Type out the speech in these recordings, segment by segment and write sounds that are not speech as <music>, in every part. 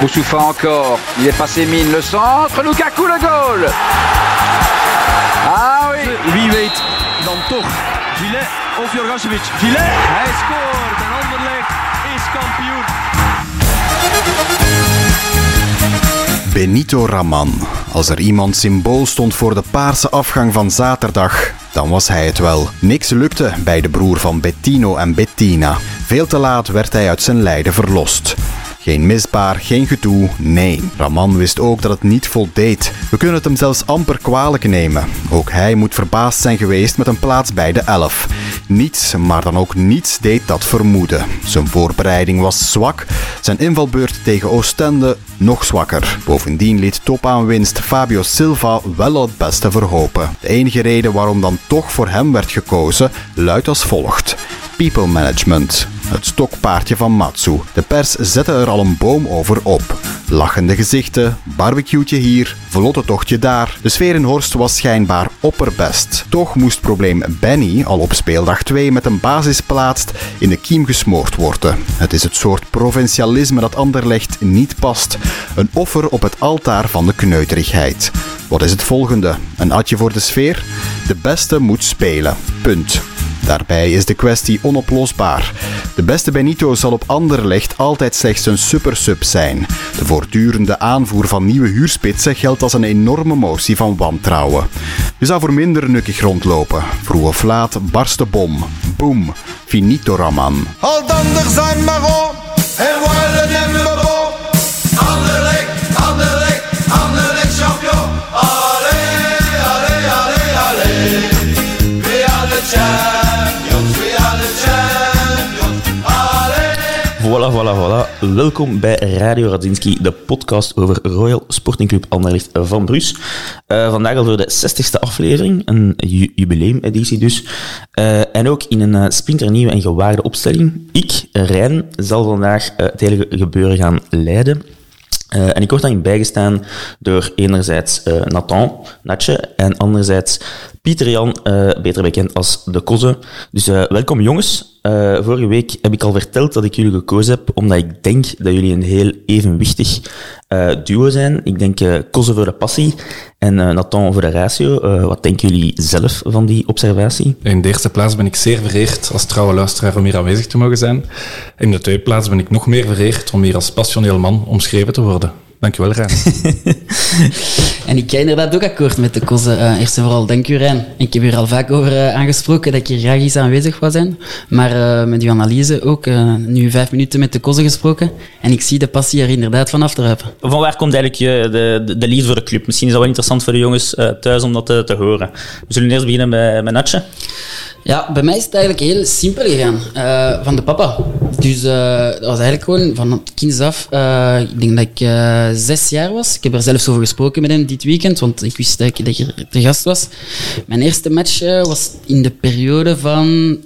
Moussoufa encore. Il est passé mine le centre. Lukaku le goal. Ah oui. Wie weet dan toch Gillet of Jorgasevic. Gillet, hij scoort en Anderlecht is kampioen. Benito Raman. Als er iemand symbool stond voor de paarse afgang van zaterdag, dan was hij het wel. Niks lukte bij de broer van Bettino en Bettina. Veel te laat werd hij uit zijn lijden verlost. Geen misbaar, geen gedoe, nee. Raman wist ook dat het niet voldeed. We kunnen het hem zelfs amper kwalijk nemen. Ook hij moet verbaasd zijn geweest met een plaats bij de elf. Niets, maar dan ook niets deed dat vermoeden. Zijn voorbereiding was zwak, zijn invalbeurt tegen Oostende nog zwakker. Bovendien liet topaanwinst Fabio Silva wel het beste verhopen. De enige reden waarom dan toch voor hem werd gekozen luidt als volgt. People Management. Het stokpaardje van Matsu. De pers zette er al een boom over op. Lachende gezichten, barbecue'tje hier, vlotte tochtje daar. De sfeer in Horst was schijnbaar opperbest. Toch moest probleem Benny al op speeldag 2 met een basisplaats in de kiem gesmoord worden. Het is het soort provincialisme dat Anderlecht niet past. Een offer op het altaar van de kneuterigheid. Wat is het volgende? Een atje voor de sfeer? De beste moet spelen. Punt. Daarbij is de kwestie onoplosbaar. De beste Benito zal op Anderlecht altijd slechts een supersub zijn. De voortdurende aanvoer van nieuwe huurspitsen geldt als een enorme motie van wantrouwen. Je zou voor minder nukkig rondlopen. Vroeg of laat barst de bom. Boom. Finito Raman. Al zijn maar op Voilà. Welkom bij Radio Radzinski, de podcast over Royal Sporting Club Anderlecht van Bruce. Eh, vandaag al voor de 60ste aflevering, een ju- jubileumeditie dus. Eh, en ook in een eh, splinternieuwe en gewaarde opstelling. Ik, Rijn, zal vandaag het hele gebeuren gaan leiden. En ik word daarin bijgestaan door enerzijds Nathan, Natje, en anderzijds Pieter Jan, eh, beter bekend als De Koze. Dus eh, welkom jongens. Eh, vorige week heb ik al verteld dat ik jullie gekozen heb, omdat ik denk dat jullie een heel evenwichtig duo zijn. Ik denk Koze voor de passie en Nathan voor de ratio. Wat denken jullie zelf van die observatie? In de eerste plaats ben ik zeer vereerd als trouwe luisteraar om hier aanwezig te mogen zijn. In de tweede plaats ben ik nog meer vereerd om hier als passioneel man omschreven te worden. Dankjewel, Rijn. <laughs> En ik ga inderdaad ook akkoord met de kozen. Eh, eerst en vooral, dank u Rijn. Ik heb hier al vaak over eh, aangesproken dat ik hier graag eens aanwezig wou zijn. Maar eh, met uw analyse ook, eh, nu vijf minuten met de kozen gesproken. En ik zie de passie er inderdaad vanaf druipen. Van waar komt eigenlijk je, de, de, de liefde voor de club? Misschien is dat wel interessant voor de jongens eh, thuis om dat te, te horen. We zullen eerst beginnen bij, bij Natje. Ja, bij mij is het eigenlijk heel simpel gegaan. Eh, van de papa. Dus eh, dat was eigenlijk gewoon van kinds af. eh, ik denk dat ik zes jaar was. Ik heb er zelfs over gesproken met hem dit weekend, want ik wist dat ik, dat er te gast was. Mijn eerste match was in de periode van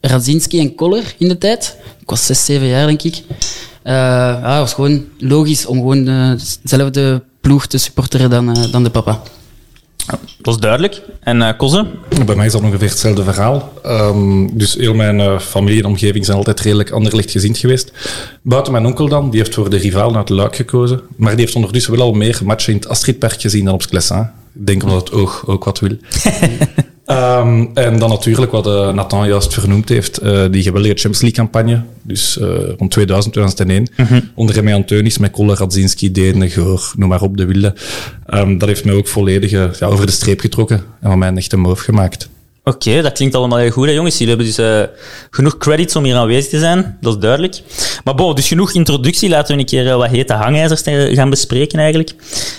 Radzinski en Koller in de tijd. Ik was zes, zeven jaar, denk ik. Ja, het was gewoon logisch om gewoon dezelfde ploeg te supporteren dan, dan de papa. Dat is duidelijk. En Koze? Bij mij is dat ongeveer hetzelfde verhaal. Ehm, dus heel mijn eh, familie en omgeving zijn altijd redelijk anderlicht gezind geweest. Buiten mijn onkel dan, die heeft voor de rivaal uit Luik gekozen. Maar die heeft ondertussen wel al meer matchen in het Astridpark gezien dan op het Clessin. Ik denk omdat het oog ook wat wil. <laughs> Ehm, en dan natuurlijk wat eh, Nathan juist vernoemd heeft, eh, die geweldige Champions League-campagne. Dus eh, rond 2000, 2001. Onder Remy Anteunis, met Koller, Radzinski, Denen, Goor, noem maar op, de Wilde. Ehm, dat heeft mij ook volledig ja, over de streep getrokken en van mij een echte moof gemaakt. Oké, dat klinkt allemaal heel goed, jongens. Jullie hebben dus eh, genoeg credits om hier aanwezig te zijn. Dat is duidelijk. Maar bon, dus genoeg introductie. Laten we een keer eh, wat hete hangijzers te- gaan bespreken, eigenlijk.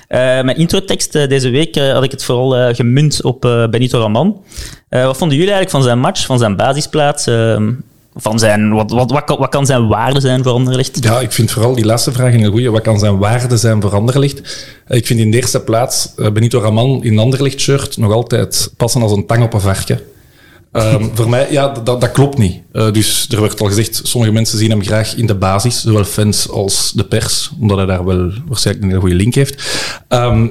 Eh, mijn introtekst eh, deze week eh, had ik het vooral eh, gemunt op eh, Benito Raman. Eh, wat vonden jullie eigenlijk van zijn match, van zijn basisplaats? Van zijn, wat, wat, wat, kan, wat kan zijn waarde zijn voor Anderlecht? Ja, ik vind vooral die laatste vraag een heel goeie. Wat kan zijn waarde zijn voor Anderlecht? Eh, Ik vind in de eerste plaats eh, Benito Raman in Anderlecht-shirt nog altijd passen als een tang op een varken. Ehm, <laughs> voor mij, ja, dat, dat klopt niet. Eh, dus er werd al gezegd, sommige mensen zien hem graag in de basis, zowel fans als de pers, omdat hij daar wel waarschijnlijk een hele goede link heeft. Ehm,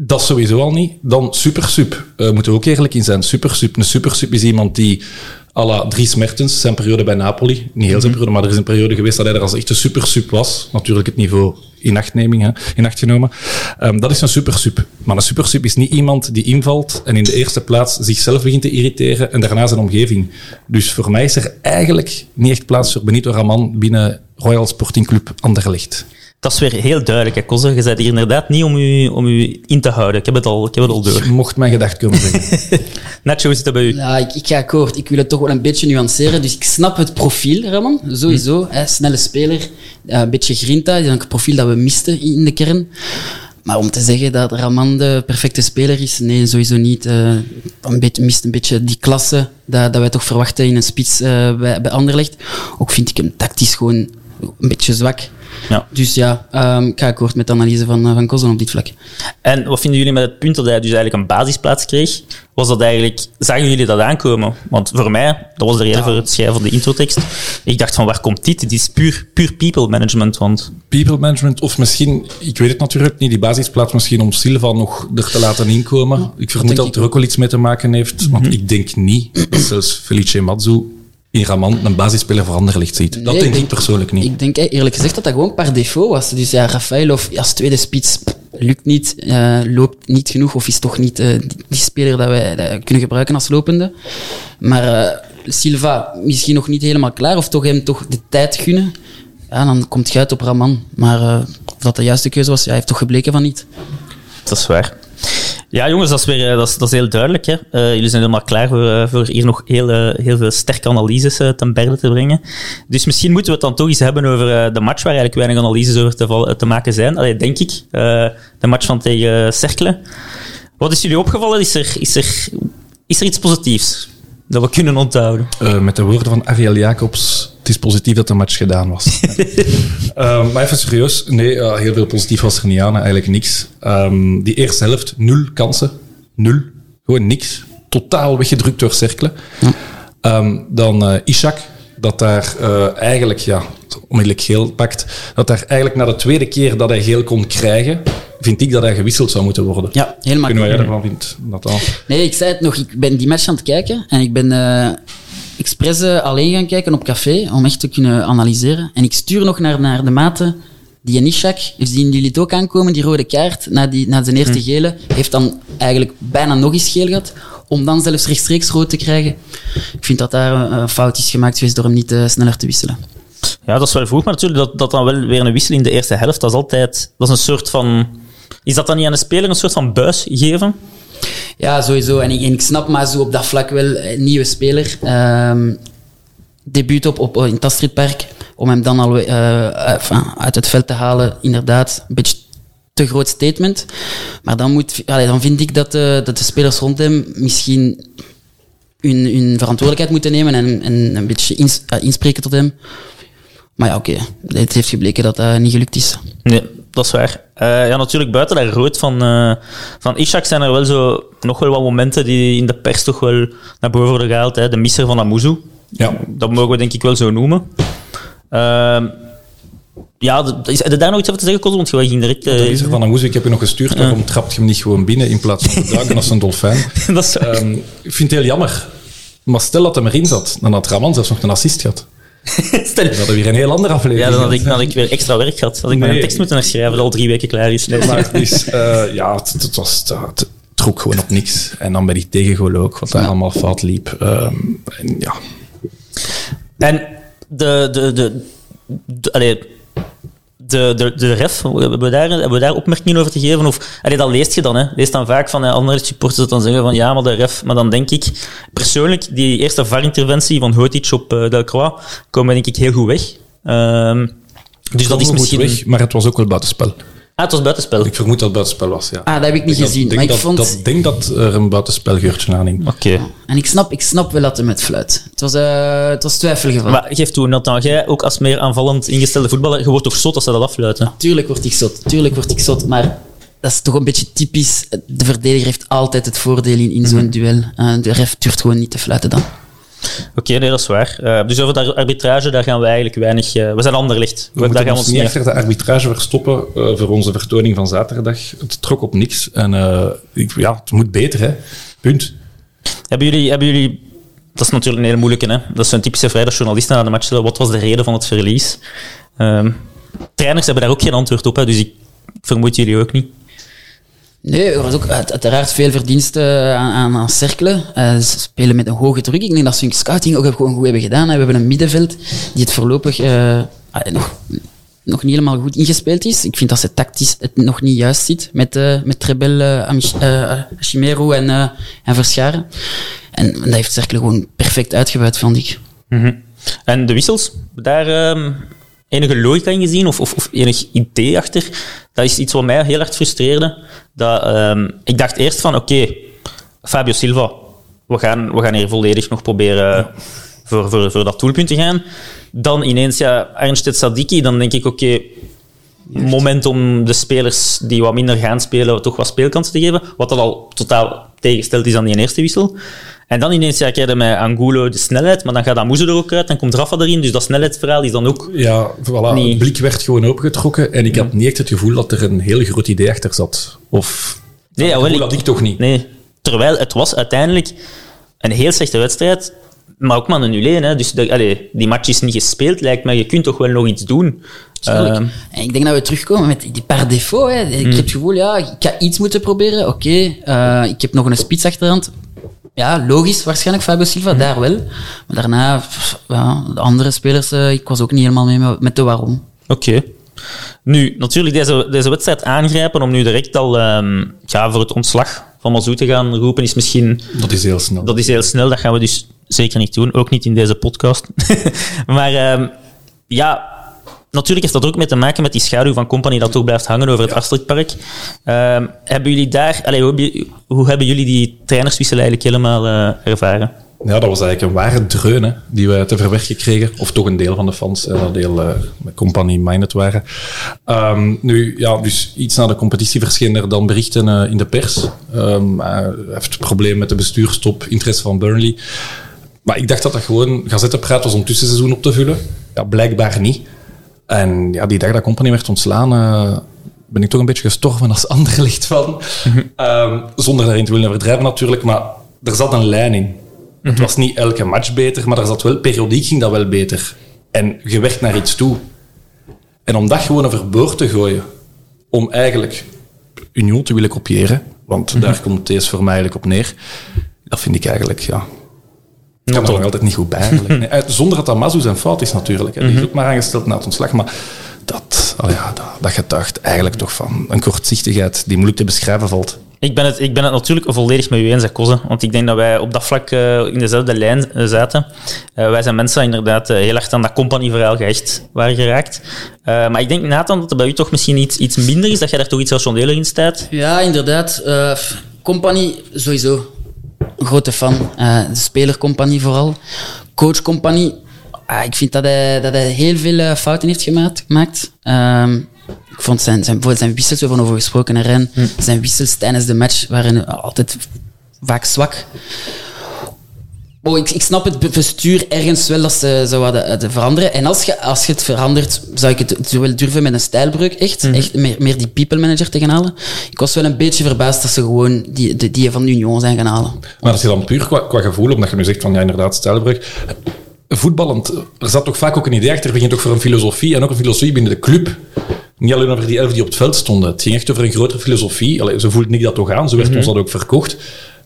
dat sowieso al niet. Dan supersub. Uh, moeten we ook eerlijk in zijn. Supersub. Een supersub is iemand die à la Dries Mertens, zijn periode bij Napoli. Niet heel zijn periode, maar er is een periode geweest dat hij er als echte supersub was. Natuurlijk het niveau hè, in acht genomen. Ehm, dat is een supersub. Maar een supersub is niet iemand die invalt en in de eerste plaats zichzelf begint te irriteren en daarna zijn omgeving. Dus voor mij is er eigenlijk niet echt plaats voor Benito Raman binnen Royal Sporting Club Anderlecht. Dat is weer heel duidelijk, hè. Je bent hier inderdaad niet om u, om u in te houden. Ik heb het al, ik heb het al door. Je mocht mijn gedacht kunnen zeggen. <laughs> Nacho, zit dat bij u? Ja, ik, ik ga akkoord. Ik wil het toch wel een beetje nuanceren. Dus ik snap het profiel, Ramon. Sowieso. Hè, snelle speler. een beetje grinta. Dat is ook een profiel dat we misten in de kern. Maar om te zeggen dat Raman de perfecte speler is, nee, sowieso niet. Eh, een beetje, mist een beetje die klasse dat, dat wij toch verwachten in een spits eh, bij, bij Anderlecht. Ook vind ik hem tactisch gewoon een beetje zwak. Ja. Dus ja, ehm, ik ga akkoord met de analyse van, eh, van Kozen op dit vlak. En wat vinden jullie met het punt dat hij dus eigenlijk een basisplaats kreeg? Was dat eigenlijk, zagen jullie dat aankomen? Want voor mij, dat was de reden voor het schrijven van de introtekst. Ik dacht van, waar komt dit? Het is puur, puur people management, want... People management, of misschien, ik weet het natuurlijk niet, die basisplaats misschien om Silva nog er te laten inkomen. Ik vermoed dat het er ook wel iets mee te maken heeft, want ik denk niet dat zelfs Felice Mazzu in Raman een basisspeler voor Anderlecht ziet. Dat Nee, denk ik persoonlijk niet. Ik denk eerlijk gezegd dat dat gewoon par défaut was. Dus ja, Rafaelov als tweede spits pff, lukt niet, eh, loopt niet genoeg of is toch niet eh, die, die speler dat wij dat kunnen gebruiken als lopende. Maar eh, Silva misschien nog niet helemaal klaar of toch hem toch de tijd gunnen. Ja, dan komt je uit op Raman. Maar eh, of dat de juiste keuze was, ja, hij heeft toch gebleken van niet. Dat is waar. Ja, jongens, dat is, weer, eh, dat is, heel duidelijk. Eh, jullie zijn helemaal klaar voor, eh, voor hier nog heel, heel veel sterke analyses ten berde te brengen. Dus misschien moeten we het dan toch eens hebben over de match waar eigenlijk weinig analyses over te, te maken zijn. Allee, denk ik. De match van tegen Cercle. Wat is jullie opgevallen? Is er, is, er, is er iets positiefs dat we kunnen onthouden? Met de woorden van Ariel Jacobs, het is positief dat de match gedaan was. <laughs> Eh, maar even serieus, nee, heel veel positief was er niet aan, eigenlijk niks. Ehm, die eerste helft, nul kansen. Nul. Gewoon niks. Totaal weggedrukt door Cercle. Ehm, dan eh, Ishak, dat daar eh, eigenlijk, ja, onmiddellijk geel pakt, dat daar eigenlijk na de tweede keer dat hij geel kon krijgen, vind ik dat hij gewisseld zou moeten worden. Ja, helemaal jij akkoord. ervan vindt, Nathan. Nee, ik zei het nog, ik ben die match aan het kijken en ik ben eh expres eh, alleen gaan kijken op café om echt te kunnen analyseren. En ik stuur nog naar, naar de maten die Nishak, zien jullie het ook aankomen, die rode kaart, na, die, na zijn eerste gele, heeft dan eigenlijk bijna nog eens geel gehad, om dan zelfs rechtstreeks rood te krijgen. Ik vind dat daar een, een fout is gemaakt geweest door hem niet eh, sneller te wisselen. Ja, dat is wel vroeg, maar natuurlijk dat, dat dan wel weer een wissel in de eerste helft, dat is altijd... Dat is een soort van... Is dat dan niet aan de speler een soort van buis geven? Ja, sowieso. En ik, snap maar zo op dat vlak wel, een nieuwe speler. Ehm debuut op, op, in het Astridpark. Om hem dan al eh, enfin, uit het veld te halen, inderdaad. Een beetje te groot statement. Maar dan, moet, allee, dan vind ik dat de, dat de spelers rond hem misschien hun, hun verantwoordelijkheid moeten nemen en, en een beetje ins- eh, inspreken tot hem. Maar ja, oké. Het heeft gebleken dat dat niet gelukt is. Nee, dat is waar. Eh, ja, natuurlijk, buiten dat rood van, eh van Ishak zijn er wel zo nog wel wat momenten die in de pers toch wel naar boven worden gehaald. Hè. De misser van Amuzu. Ja. Dat mogen we denk ik wel zo noemen. Ehm, ja, is er daar nog iets over te zeggen, Kozo? Want je ging direct... eh, Dat is er van moes, ik heb je nog gestuurd, waarom trapt je hem niet gewoon binnen in plaats van te duiken als een dolfijn? <laughs> dat is waar. Ehm, ik vind het heel jammer. Maar stel dat hij erin zat, dan had Raman zelfs nog een assist gehad. <laughs> Stel- Dan hadden we weer een heel andere aflevering. ja, dan had, ik, dan had ik weer extra werk gehad. Had ik Nee. mijn tekst moeten herschrijven dat al drie weken klaar is. Maar <laughs> eh, ja, het, het was, het, trok gewoon op niks. En dan bij die tegengoal ook, wat daar allemaal fout liep. Ehm, en ja, En de, de, de, de, allee, de, de, de ref, hebben we, daar, hebben we daar opmerkingen over te geven? Of, allee, dat leest je dan, hè. Leest dan vaak van eh, andere supporters dat dan zeggen van ja, maar de ref... Maar dan denk ik, persoonlijk, die eerste VAR-interventie van Hotic op eh Delcroix komen denk ik heel goed weg. Ehm, dus dat is goed misschien... weg, maar het was ook wel buitenspel. Ah, het was buitenspel. Ik vermoed dat het buitenspel was, ja. Ah, dat heb ik niet gezien. Dat, maar denk ik dat, vond... dat, denk dat er een buitenspelgeurtje aan hing. Oké. En ik snap, ik snap wel dat hij met fluit. Het was, eh het was twijfelgeval. Maar geef toe, Nathan, jij ook als meer aanvallend ingestelde voetballer, je wordt toch zot als ze dat afluiten? Tuurlijk word ik zot, tuurlijk word ik zot, maar dat is toch een beetje typisch. De verdediger heeft altijd het voordeel in, in zo'n Mhm. duel. Eh, de ref durft gewoon niet te fluiten dan. Oké, nee, dat is waar. Eh, dus over de arbitrage, daar gaan we eigenlijk weinig... eh, we zijn anderlicht. We daar moeten gaan we ons niet achter de arbitrage verstoppen eh, voor onze vertoning van zaterdag. Het trok op niks. En ik, ja, het moet beter, hè. Punt. Hebben jullie, hebben jullie dat is natuurlijk een hele moeilijke. Hè? Dat is een typische vrijdagsjournalisten na de match. Wat was de reden van het verlies? Ehm, trainers hebben daar ook geen antwoord op, hè, dus ik vermoed jullie ook niet. Nee, er was ook uit- uiteraard veel verdiensten aan, aan, aan cirkelen. Eh, ze spelen met een hoge druk. Ik denk dat ze hun scouting ook gewoon goed hebben gedaan. We hebben een middenveld die het voorlopig eh, ah, nog, niet helemaal goed ingespeeld is. Ik vind dat ze tactisch het nog niet juist zit met, eh met Trebel, eh, eh, Chimero en, eh en Verscharen. En dat heeft Cercle gewoon perfect uitgebuit, vond ik. En de wissels, daar ehm, enige logica in gezien of, of, of enig idee achter? Dat is iets wat mij heel erg frustreerde. Dat, ehm, ik dacht eerst van, oké, Fabio Silva, we gaan, we gaan hier volledig nog proberen voor, voor, voor dat doelpunt te gaan. Dan ineens, ja, Arnstedt Sadiki, dan denk ik, oké, moment om de spelers die wat minder gaan spelen toch wat speelkansen te geven, wat dan al totaal tegengesteld is aan die eerste wissel. En dan ineens ja, krijg je met Angulo de snelheid, maar dan gaat Amuzo er ook uit, dan komt Rafa erin, dus dat snelheidsverhaal is dan ook... Ja, voilà. Het blik werd gewoon opengetrokken en ik had niet echt het gevoel dat er een heel groot idee achter zat. Of... Nee, dat had ik toch niet. Nee, terwijl het was uiteindelijk een heel slechte wedstrijd, maar ook maar een 0 hè. Dus de, allee, die match is niet gespeeld, lijkt me. Je kunt toch wel nog iets doen. Ehm, en ik denk dat we terugkomen met die par défaut. Hè. Ik heb het gevoel, ja, ik ga iets moeten proberen. Oké, eh, ik heb nog een spits achterhand. Ja, logisch, waarschijnlijk Fabio Silva, daar wel. Maar daarna, pff, ja, de andere spelers, eh, ik was ook niet helemaal mee met- de waarom. Oké. Nu, natuurlijk deze, deze wedstrijd aangrijpen om nu direct al ehm, ja, voor het ontslag van Mazou te gaan roepen, is misschien... Dat is heel snel. Dat is heel snel, dat gaan we dus zeker niet doen. Ook niet in deze podcast. <laughs> maar ehm, ja, natuurlijk heeft dat ook mee te maken met die schaduw van Company dat toch blijft hangen over het Astridpark. Ehm, hebben jullie daar... Allee, hoe, hebben, jullie- hoe hebben jullie die trainerswissel eigenlijk helemaal eh, ervaren? Ja, dat was eigenlijk een ware dreun hè, die we te verwerken kregen. Of toch een deel van de fans, dat deel eh, met company-minded waren. Ehm, nu, ja, dus iets na de competitie verscheen er dan berichten eh, in de pers. Ehm, hij heeft probleem met de bestuurstop, interesse van Burnley. Maar ik dacht dat dat gewoon gazettenpraat was om tussenseizoen op te vullen. Ja, blijkbaar niet. En ja, die dag dat company werd ontslaan, eh, ben ik toch een beetje gestorven als anderlicht van. <laughs> Ehm, zonder daarin te willen overdrijven natuurlijk, maar er zat een lijn in. Het was niet elke match beter, maar er zat wel, periodiek ging dat wel beter. En je werkt naar iets toe. En om dat gewoon overboord te gooien, om eigenlijk Union te willen kopiëren, want daar komt deze voor mij eigenlijk op neer, dat vind ik eigenlijk, ja... Ik kan er nog altijd niet goed bij eigenlijk. <laughs> Nee, eh, zonder dat dat Mazu zijn fout is natuurlijk. Hè. Die is ook maar aangesteld na het ontslag, maar dat, al ja, dat, dat getuigt eigenlijk toch van een kortzichtigheid die moeilijk te beschrijven valt. Ik ben, het, ik ben het natuurlijk volledig met u eens, hè, Koze. Want ik denk dat wij op dat vlak eh, in dezelfde lijn eh, zaten. Eh, wij zijn mensen die inderdaad heel erg aan dat company-verhaal gehecht waren geraakt. Eh, maar ik denk, Nathan, dat er bij u toch misschien iets, iets minder is, dat jij daar toch iets rationeler in staat. Ja, inderdaad. Eh compagnie, sowieso. Grote fan. Eh, de spelercompagnie vooral. Coachcompagnie. Ah, ik vind dat hij, dat hij heel veel eh, fouten heeft gemaakt. gemaakt. Ehm, ik vond zijn, zijn, bijvoorbeeld zijn wissels, we hebben over gesproken, hè, Rijn. Zijn wissels tijdens de match waren altijd vaak zwak. Oh, ik, ik snap het bestuur ergens wel dat ze zo hadden eh, veranderen. En als je, als je het verandert, zou ik het zo wel durven met een stijlbreuk. Echt, echt meer, meer die people manager te gaan halen. Ik was wel een beetje verbaasd dat ze gewoon die, die, die van Union zijn gaan halen. Maar dat is dan puur qua, qua gevoel, omdat je nu zegt van ja, inderdaad, stijlbreuk. Voetballend, er zat toch vaak ook een idee achter, begint ook voor een filosofie en ook een filosofie binnen de club. Niet alleen over die elf die op het veld stonden. Het ging echt over een grotere filosofie. Allee, zo voelt Nick dat toch aan, zo werd ons dat ook verkocht.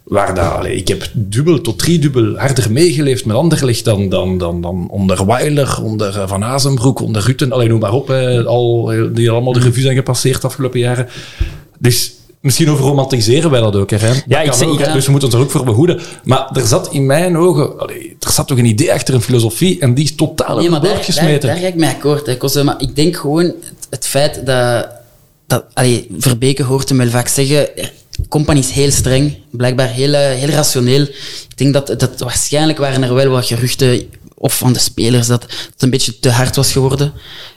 Waar dat, allee, ik heb dubbel tot driedubbel harder meegeleefd met Anderlecht dan, dan, dan, dan onder Weiler, onder eh, Van Azenbroek, onder Rutten. Alleen noem maar op, hè, al, eh, die allemaal de revue zijn gepasseerd de afgelopen jaren. Dus misschien overromantiseren wij dat ook, hè? Ja, ik zeg- ook. Dus we moeten ons er ook voor behoeden. Maar er zat in mijn ogen, allee, er zat toch een idee achter een filosofie en die is totaal Nee, maar daar, overboord daar, gesmeten. daar ga ik mee akkoord. Hè, Kosse. maar ik denk gewoon het, het feit dat... dat allee, Verbeke hoort hem wel vaak zeggen... Company is heel streng, blijkbaar heel, eh, heel rationeel. Ik denk dat, dat waarschijnlijk waren er wel wat geruchten, of van de spelers, dat het een beetje te hard was geworden.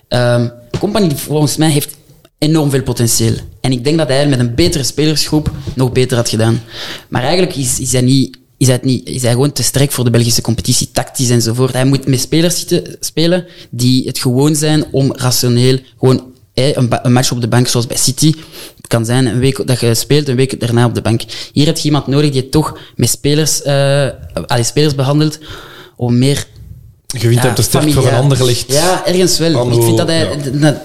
Ehm Company, volgens mij, heeft enorm veel potentieel. En ik denk dat hij met een betere spelersgroep nog beter had gedaan. Maar eigenlijk is, is hij niet is hij, niet, is hij gewoon te sterk voor de Belgische competitie, tactisch enzovoort. Hij moet met spelers zitten, spelen die het gewoon zijn om rationeel gewoon een, ba- een match op de bank, zoals bij City. Het kan zijn een week dat je speelt, een week daarna op de bank. Hier heb je iemand nodig die toch met spelers, eh allee, spelers behandelt om meer Je vindt hem te sterk voor een ander licht. Ja, ergens wel. Ik vind dat hij, ja. dat,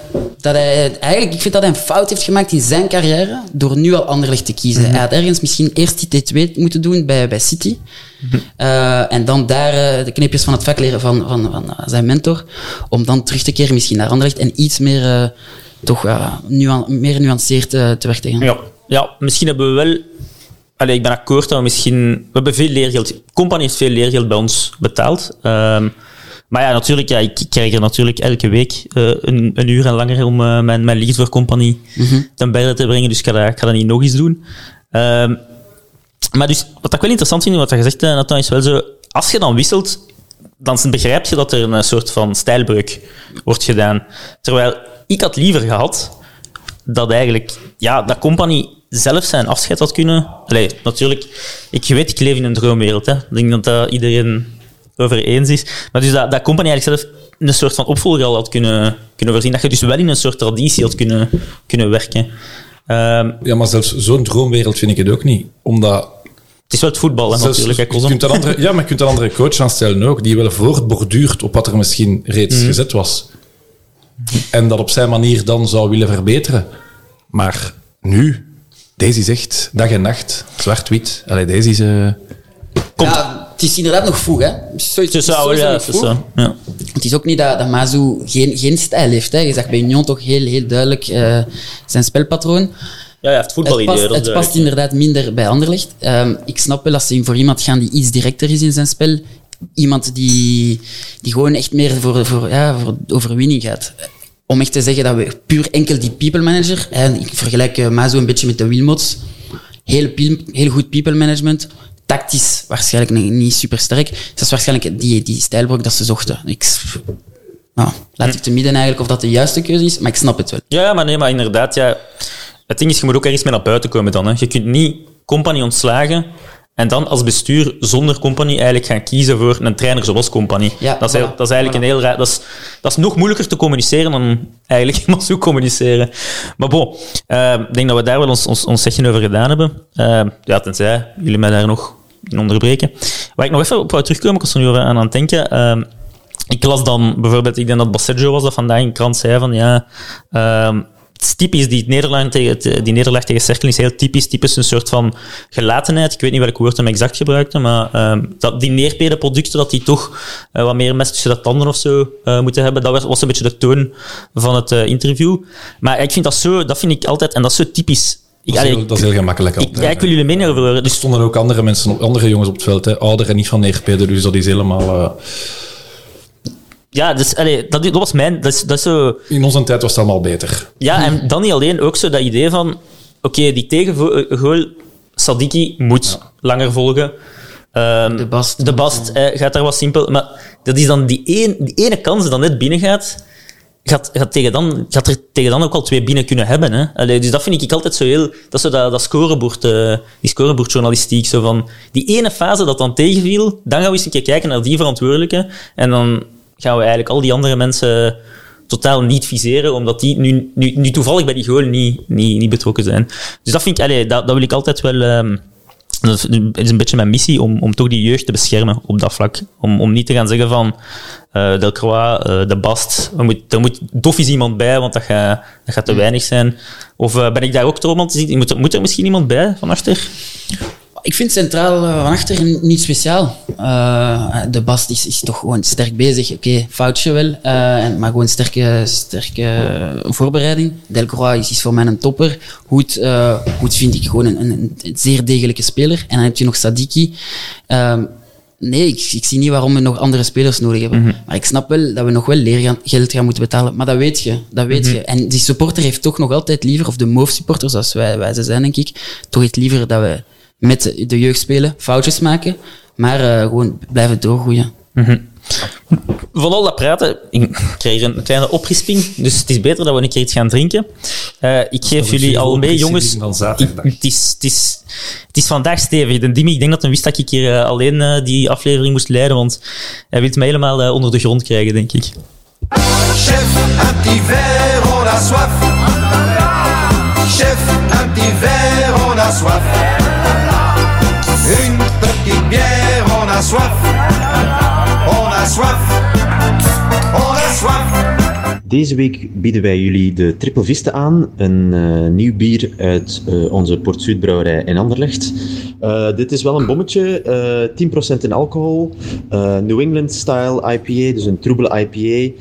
dat hij eigenlijk, ik vind dat hij een fout heeft gemaakt in zijn carrière door nu al Anderlecht te kiezen. Mhm. Hij had ergens misschien eerst die T2 moeten doen bij, bij City. Mhm. Eh, en dan daar eh, de kneepjes van het vak leren van, van, van eh, zijn mentor. Om dan terug te keren misschien naar Anderlecht en iets meer, eh, toch, eh, nuan- meer nuanceerd eh, te werk te gaan. Ja. ja, misschien hebben we wel... Allee, ik ben akkoord dat we misschien... We hebben veel leergeld... Company heeft veel leergeld bij ons betaald. Ehm, maar ja, natuurlijk, ja, ik krijg er natuurlijk elke week eh, een, een uur en langer om eh, mijn, mijn liefde voor Company ten berde te brengen. Dus ik ga dat, ik ga dat niet nog eens doen. Ehm, maar dus, wat ik wel interessant vind, wat je gezegd hebt, Nathan, is wel zo... Als je dan wisselt, dan begrijp je dat er een soort van stijlbreuk wordt gedaan. Terwijl ik had liever gehad dat eigenlijk, ja, dat Company zelf zijn afscheid had kunnen. Allee, natuurlijk, ik weet, ik leef in een droomwereld. Hè. Ik denk dat dat iedereen over eens is. Maar dus dat, dat Company eigenlijk zelf een soort van opvolger al had kunnen, kunnen voorzien. Dat je dus wel in een soort traditie had kunnen, kunnen werken. Ehm, Ja, maar zelfs zo'n droomwereld vind ik het ook niet. Omdat... het is wel het voetbal, hè, zelfs- natuurlijk. Hè, je kunt een andere, <laughs> ja, maar je kunt een andere coach aanstellen ook, die wel voortborduurt op wat er misschien reeds Mhm. gezet was. En dat op zijn manier dan zou willen verbeteren. Maar nu, deze zegt dag en nacht, zwart-wit. Allee, deze is... eh, Ja, het is inderdaad nog vroeg, hè. Het is Het ja, het is ja. Het ook niet dat, dat Mazu geen, geen stijl heeft. Hè. Je zag bij Union toch heel, heel duidelijk eh, zijn spelpatroon. Ja, het Het voetbalidee. past, dat is het past duidelijk. inderdaad minder bij Anderlecht. Ehm, ik snap wel als ze voor iemand gaan die iets directer is in zijn spel. Iemand die, die gewoon echt meer voor, voor, ja, voor overwinning gaat. Om echt te zeggen dat we puur enkel die people manager, en ik vergelijk uh, Mazu een beetje met de Wilmots, heel, heel goed people management, tactisch waarschijnlijk niet- super sterk. Dat is waarschijnlijk die, die stijlbrok dat ze zochten. Ik, nou, laat ik te midden eigenlijk of dat de juiste keuze is, maar ik snap het wel. Ja, maar nee, maar inderdaad, ja. Het ding is, je moet ook ergens mee naar buiten komen dan. Hè. Je kunt niet company ontslagen en dan als bestuur zonder company eigenlijk gaan kiezen voor een trainer zoals company. Ja, dat, is, heel- dat is eigenlijk een heel raar... Dat is, dat is nog moeilijker te communiceren dan eigenlijk <laughs> maar zo communiceren. Maar bon, eh, ik denk dat we daar wel ons, ons, ons zegje over gedaan hebben. Eh, ja, tenzij jullie mij daar nog onderbreken. Waar ik nog even op wou terugkomen, ik was er nu aan aan het denken... eh, ik las dan bijvoorbeeld, ik denk dat Basseggio was dat vandaag in de krant zei van ja, ehm, het is typisch, die, nederlaag tegen, die tegen Cerkel is heel typisch, typisch een soort van gelatenheid. Ik weet niet welk woord hem exact gebruikte, maar ehm, dat die neerpedenproducten, dat die toch eh, wat meer mes tussen de tanden of zo eh, moeten hebben, dat was, was een beetje de toon van het eh, interview. Maar ik vind dat zo, dat vind ik altijd, en dat is zo typisch. Ik, dat, is allee, heel, dat is heel gemakkelijk ik, altijd. ja, ik wil jullie mening over horen. Er Dus stonden ook andere mensen, andere jongens op het veld, hè, ouder en niet van neerpeden, dus dat is helemaal... eh, ja, dus, allee, dat, dat was mijn, dat is, dat is zo... in onze tijd was het allemaal beter. Ja, en dan niet alleen, ook zo dat idee van... Oké, die tegengoal, Sadiki moet langer volgen. Ehm, De Bast. De Bast eh, gaat daar wat simpel... Maar dat is dan die, een, die ene kans die dan net binnen gaat... Gaat, gaat, tegen dan, gaat er tegen dan ook al twee binnen kunnen hebben. Hè? Allee, dus dat vind ik altijd zo heel... Dat is zo dat, dat scorebord, eh, die scorebordjournalistiek. Zo van, die ene fase dat dan tegenviel, dan gaan we eens een keer kijken naar die verantwoordelijke. En dan gaan we eigenlijk al die andere mensen totaal niet viseren, omdat die nu, nu, nu toevallig bij die goal niet, niet, niet betrokken zijn. Dus dat vind ik, allee, dat, dat wil ik altijd wel... ehm, dat is- is een beetje mijn missie om, om toch die jeugd te beschermen op dat vlak. Om, om niet te gaan zeggen van eh Delcroix, eh De Bast, er moet, er moet doffies iemand bij, want dat gaat, dat gaat te weinig zijn. Of eh, ben ik daar ook te romantisch? Moet moet er misschien iemand bij van achter? Ik vind centraal eh, van achter niet speciaal. Eh, de Bast is, is toch gewoon sterk bezig. Oké, foutje wel, eh, en- maar gewoon sterke, sterke voorbereiding. Delcroix is, is voor mij een topper. Hoed, eh, Hoed vind ik gewoon een, een, een zeer degelijke speler. En dan heb je nog Sadiki. Ehm, nee, ik, ik zie niet waarom we nog andere spelers nodig hebben. Maar ik snap wel dat we nog wel leergeld gaan moeten betalen. Maar dat weet je. Dat weet je. En die supporter heeft toch nog altijd liever, of de MOVE-supporter, zoals wij, wij ze zijn, denk ik, toch heeft liever dat we met de jeugd spelen, foutjes maken, maar eh, gewoon blijven doorgroeien. Van al dat praten, ik krijg een kleine oprisping, dus het is beter dat we een keer iets gaan drinken. Eh, ik geef jullie al mee, jongens. Ik- Het is, het, is, het is vandaag stevig. De Dimi, ik denk dat hij wist dat ik hier eh, alleen die aflevering moest leiden, want hij wil mij helemaal onder de grond krijgen, denk ik. Chef, un petit verre, on a soif. Chef, un petit verre, on a soif. Bière, on a soif. On a soif. On a soif. Deze week bieden wij jullie de Triple Vista aan, een eh, nieuw bier uit eh, onze Port Zuid brouwerij in Anderlecht. Eh, dit is wel een bommetje, eh 10% in alcohol, New England style IPA, dus een troebele IPA,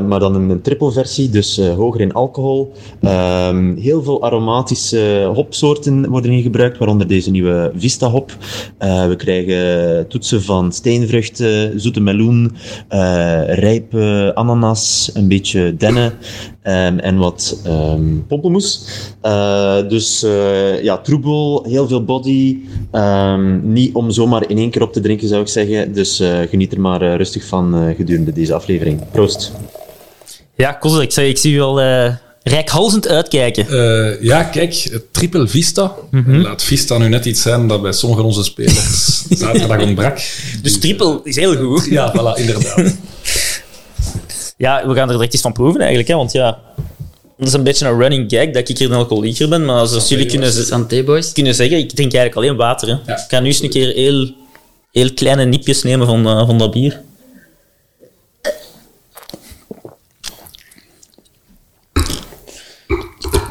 maar dan een, een triple versie, dus hoger in alcohol. Ehm, heel veel aromatische hopsoorten worden hier gebruikt, waaronder deze nieuwe Vista hop. We krijgen toetsen van steenvruchten, zoete meloen, rijpe ananas, een beetje dennen ehm, en wat ehm pompelmoes. Eh, dus eh, ja, troebel, heel veel body. Ehm, niet om zomaar in één keer op te drinken, zou ik zeggen. Dus eh, geniet er maar rustig van eh, gedurende deze aflevering. Proost. Ja, Kozel, ik, ik zie u al rijkhalzend uitkijken. Eh, ja, kijk, het triple Vista. Laat Vista nu net iets zijn dat bij sommige van onze spelers <laughs> zaterdag ontbrak. Dus triple is heel goed. Ja, voilà, inderdaad. Ja, we gaan er direct eens van proeven eigenlijk, hè, want ja... Dat is een beetje een running gag dat ik hier een alcoholieker ben, maar als jullie kunnen, Santé, boys. kunnen zeggen, ik drink eigenlijk alleen water. Hè. Ja. Ik ga nu eens een keer heel, heel kleine nipjes nemen van, eh, van dat bier.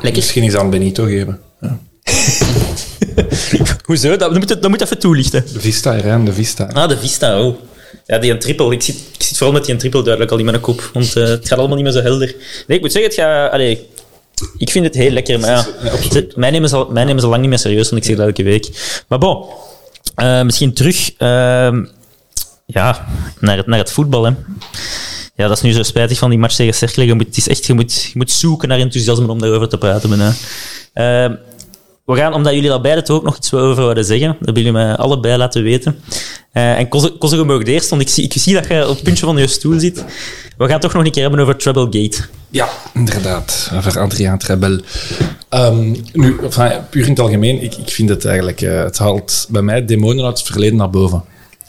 Lekker. Misschien eens aan Benito geven. Ja. <laughs> Hoezo? Dat, dat, moet, dat moet even toelichten. De Vista, Rijn, de Vista. Ah, de Vista, oh. Ja, die een triple. Ik zit, zit vooral met die triple duidelijk al in mijn kop, want eh, het gaat allemaal niet meer zo helder. Nee, ik moet zeggen, het gaat... Ik vind het heel lekker, maar ja, ze- mij, nemen ze al, mij nemen ze lang niet meer serieus, want ik zeg dat elke week. Maar bon, eh, misschien terug ehm, ja, naar, het, naar het voetbal. Hè. Ja, dat is nu zo spijtig van die match tegen Cercle. Je moet, het is echt, je, moet, je moet zoeken naar enthousiasme om daarover te praten. bijna. Ehm, we gaan, omdat jullie daar beide toch ook nog iets over willen zeggen, dat willen jullie mij allebei laten weten. Eh en mag de eerst, want ik zie, ik zie dat je op het puntje van je stoel zit. We gaan toch nog een keer hebben over Troublegate. Ja, inderdaad. Over Adriaan Trebel. Ehm, nu, enfin, puur in het algemeen, ik, ik vind het eigenlijk... eh, het haalt bij mij demonen uit het verleden naar boven.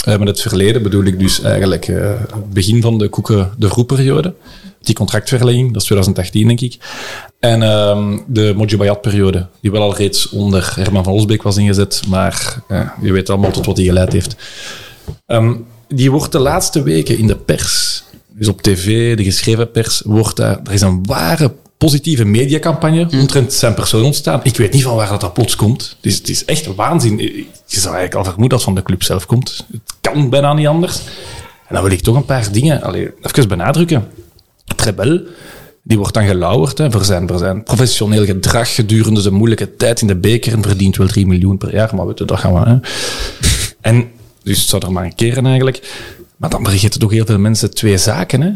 Eh, met het verleden bedoel ik dus eigenlijk het begin van de Koeken de Vroeperiode. Die contractverlenging, dat is 2018 denk ik. En ehm, de Mojibayat-periode, die wel al reeds onder Herman van Osbeek was ingezet, maar je weet allemaal tot wat die geleid heeft. Ehm, die wordt de laatste weken in de pers, dus op tv, de geschreven pers, wordt daar, er is een ware positieve mediacampagne omtrent zijn persoon ontstaan. Ik weet niet van waar dat, dat plots komt. Het is, het is echt waanzin. Je zou eigenlijk al vermoeden dat het van de club zelf komt. Het kan bijna niet anders. En dan wil ik toch een paar dingen allee, even benadrukken. Trebel, die wordt dan gelauwerd voor, zijn, voor zijn professioneel gedrag gedurende zijn moeilijke tijd in de beker en verdient wel 3 miljoen per jaar, maar weet dat gaan we... <laughs> En dus het zou er maar een keren eigenlijk. Maar dan vergeten toch heel veel mensen twee zaken. Hè?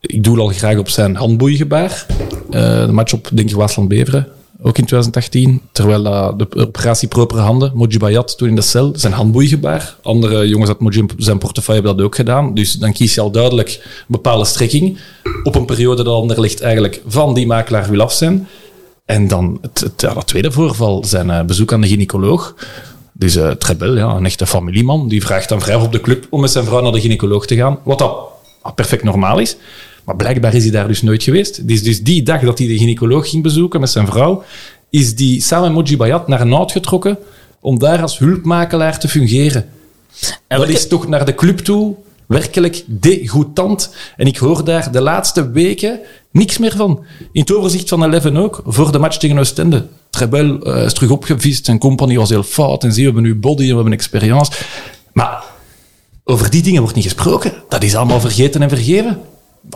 Ik doe al graag op zijn handboeigebaar. Eh, de match op, denk ik, Waasland-Beveren, ook in 2018. Terwijl de operatie Propere Handen, Mojibayat, toen in de cel, zijn handboeigebaar. Andere jongens uit zijn portefeuille hebben dat ook gedaan. Dus dan kies je al duidelijk een bepaalde strekking op een periode dat Anderlecht eigenlijk van die makelaar wil af zijn. En dan het, ja, dat tweede voorval, zijn eh, bezoek aan de gynaecoloog. Dus eh Trebel, ja, een echte familieman, die vraagt dan vrij op de club om met zijn vrouw naar de gynaecoloog te gaan. Wat dat perfect normaal is. Maar blijkbaar is hij daar dus nooit geweest. Dus, dus die dag dat hij de gynaecoloog ging bezoeken met zijn vrouw, is die samen met Moji Bayat naar Nout getrokken om daar als hulpmakelaar te fungeren. En Dat is toch naar de club toe werkelijk degoutant. En ik hoor daar de laatste weken niks meer van. In het overzicht van Eleven ook, voor de match tegen Oostende. Trebel eh, is terug opgevist en compagnie was heel fout. En zie, we hebben nu body en we hebben experience. Maar over die dingen wordt niet gesproken. Dat is allemaal vergeten en vergeven.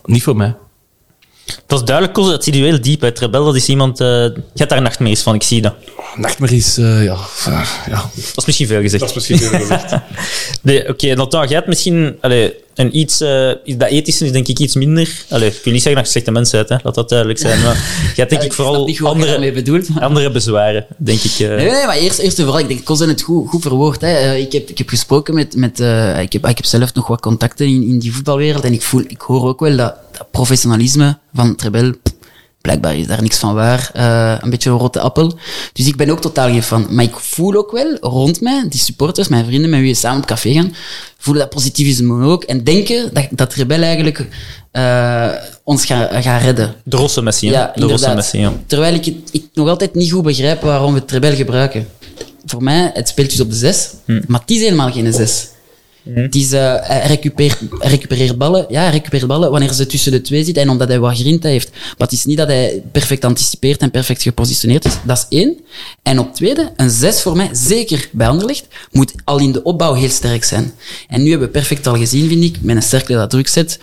Niet voor mij. Dat is duidelijk, dat zit u heel diep uit. Rebel, dat is iemand... eh je hebt daar nachtmerries van, ik zie dat. Nachtmerries, eh ja, eh, ja. Dat is misschien veel gezegd. Dat is misschien veel gezegd. <laughs> Nee, Oké, Nathan, jij hebt misschien allee, een iets, eh, iets- dat ethische is denk ik iets minder. Allee, ik wil niet zeggen dat je slechte mensen bent, hè. laat dat duidelijk zijn. Maar hebt denk <laughs> Ja, ik ik vooral andere, bedoelt. andere bezwaren, denk ik. eh. Nee, nee, maar eerst, eerst en vooral, ik denk, Kozen het goed, goed verwoord. Hè. Eh, ik, heb, ik heb gesproken met, met eh, ik, heb, ik heb zelf nog wat contacten in, in die voetbalwereld en ik, voel, ik hoor ook wel dat, dat professionalisme van Trebel, Blijkbaar is daar niks van waar. Eh, een beetje een rotte appel. Dus ik ben ook totaal geen fan. Maar ik voel ook wel rond mij, die supporters, mijn vrienden met wie we samen op café gaan, voelen dat positivisme ook. En denken dat, dat Rebel eigenlijk eh, ons gaat gaat redden. De rosse messie? Ja, de rosse inderdaad. messie, ja. Terwijl ik, ik nog altijd niet goed begrijp waarom we het rebel gebruiken. Voor mij, het speelt dus op de 6, Hm. maar het is helemaal geen 6. Het is, eh, hij, hij recupereert ballen, ja, hij ballen wanneer ze tussen de twee zit en omdat hij wat grinta heeft. Maar het is niet dat hij perfect anticipeert en perfect gepositioneerd is. Dat is één. En op tweede, een 6 voor mij, zeker bij Anderlecht, moet al in de opbouw heel sterk zijn. En nu hebben we perfect al gezien, vind ik, met een sterke dat druk zet,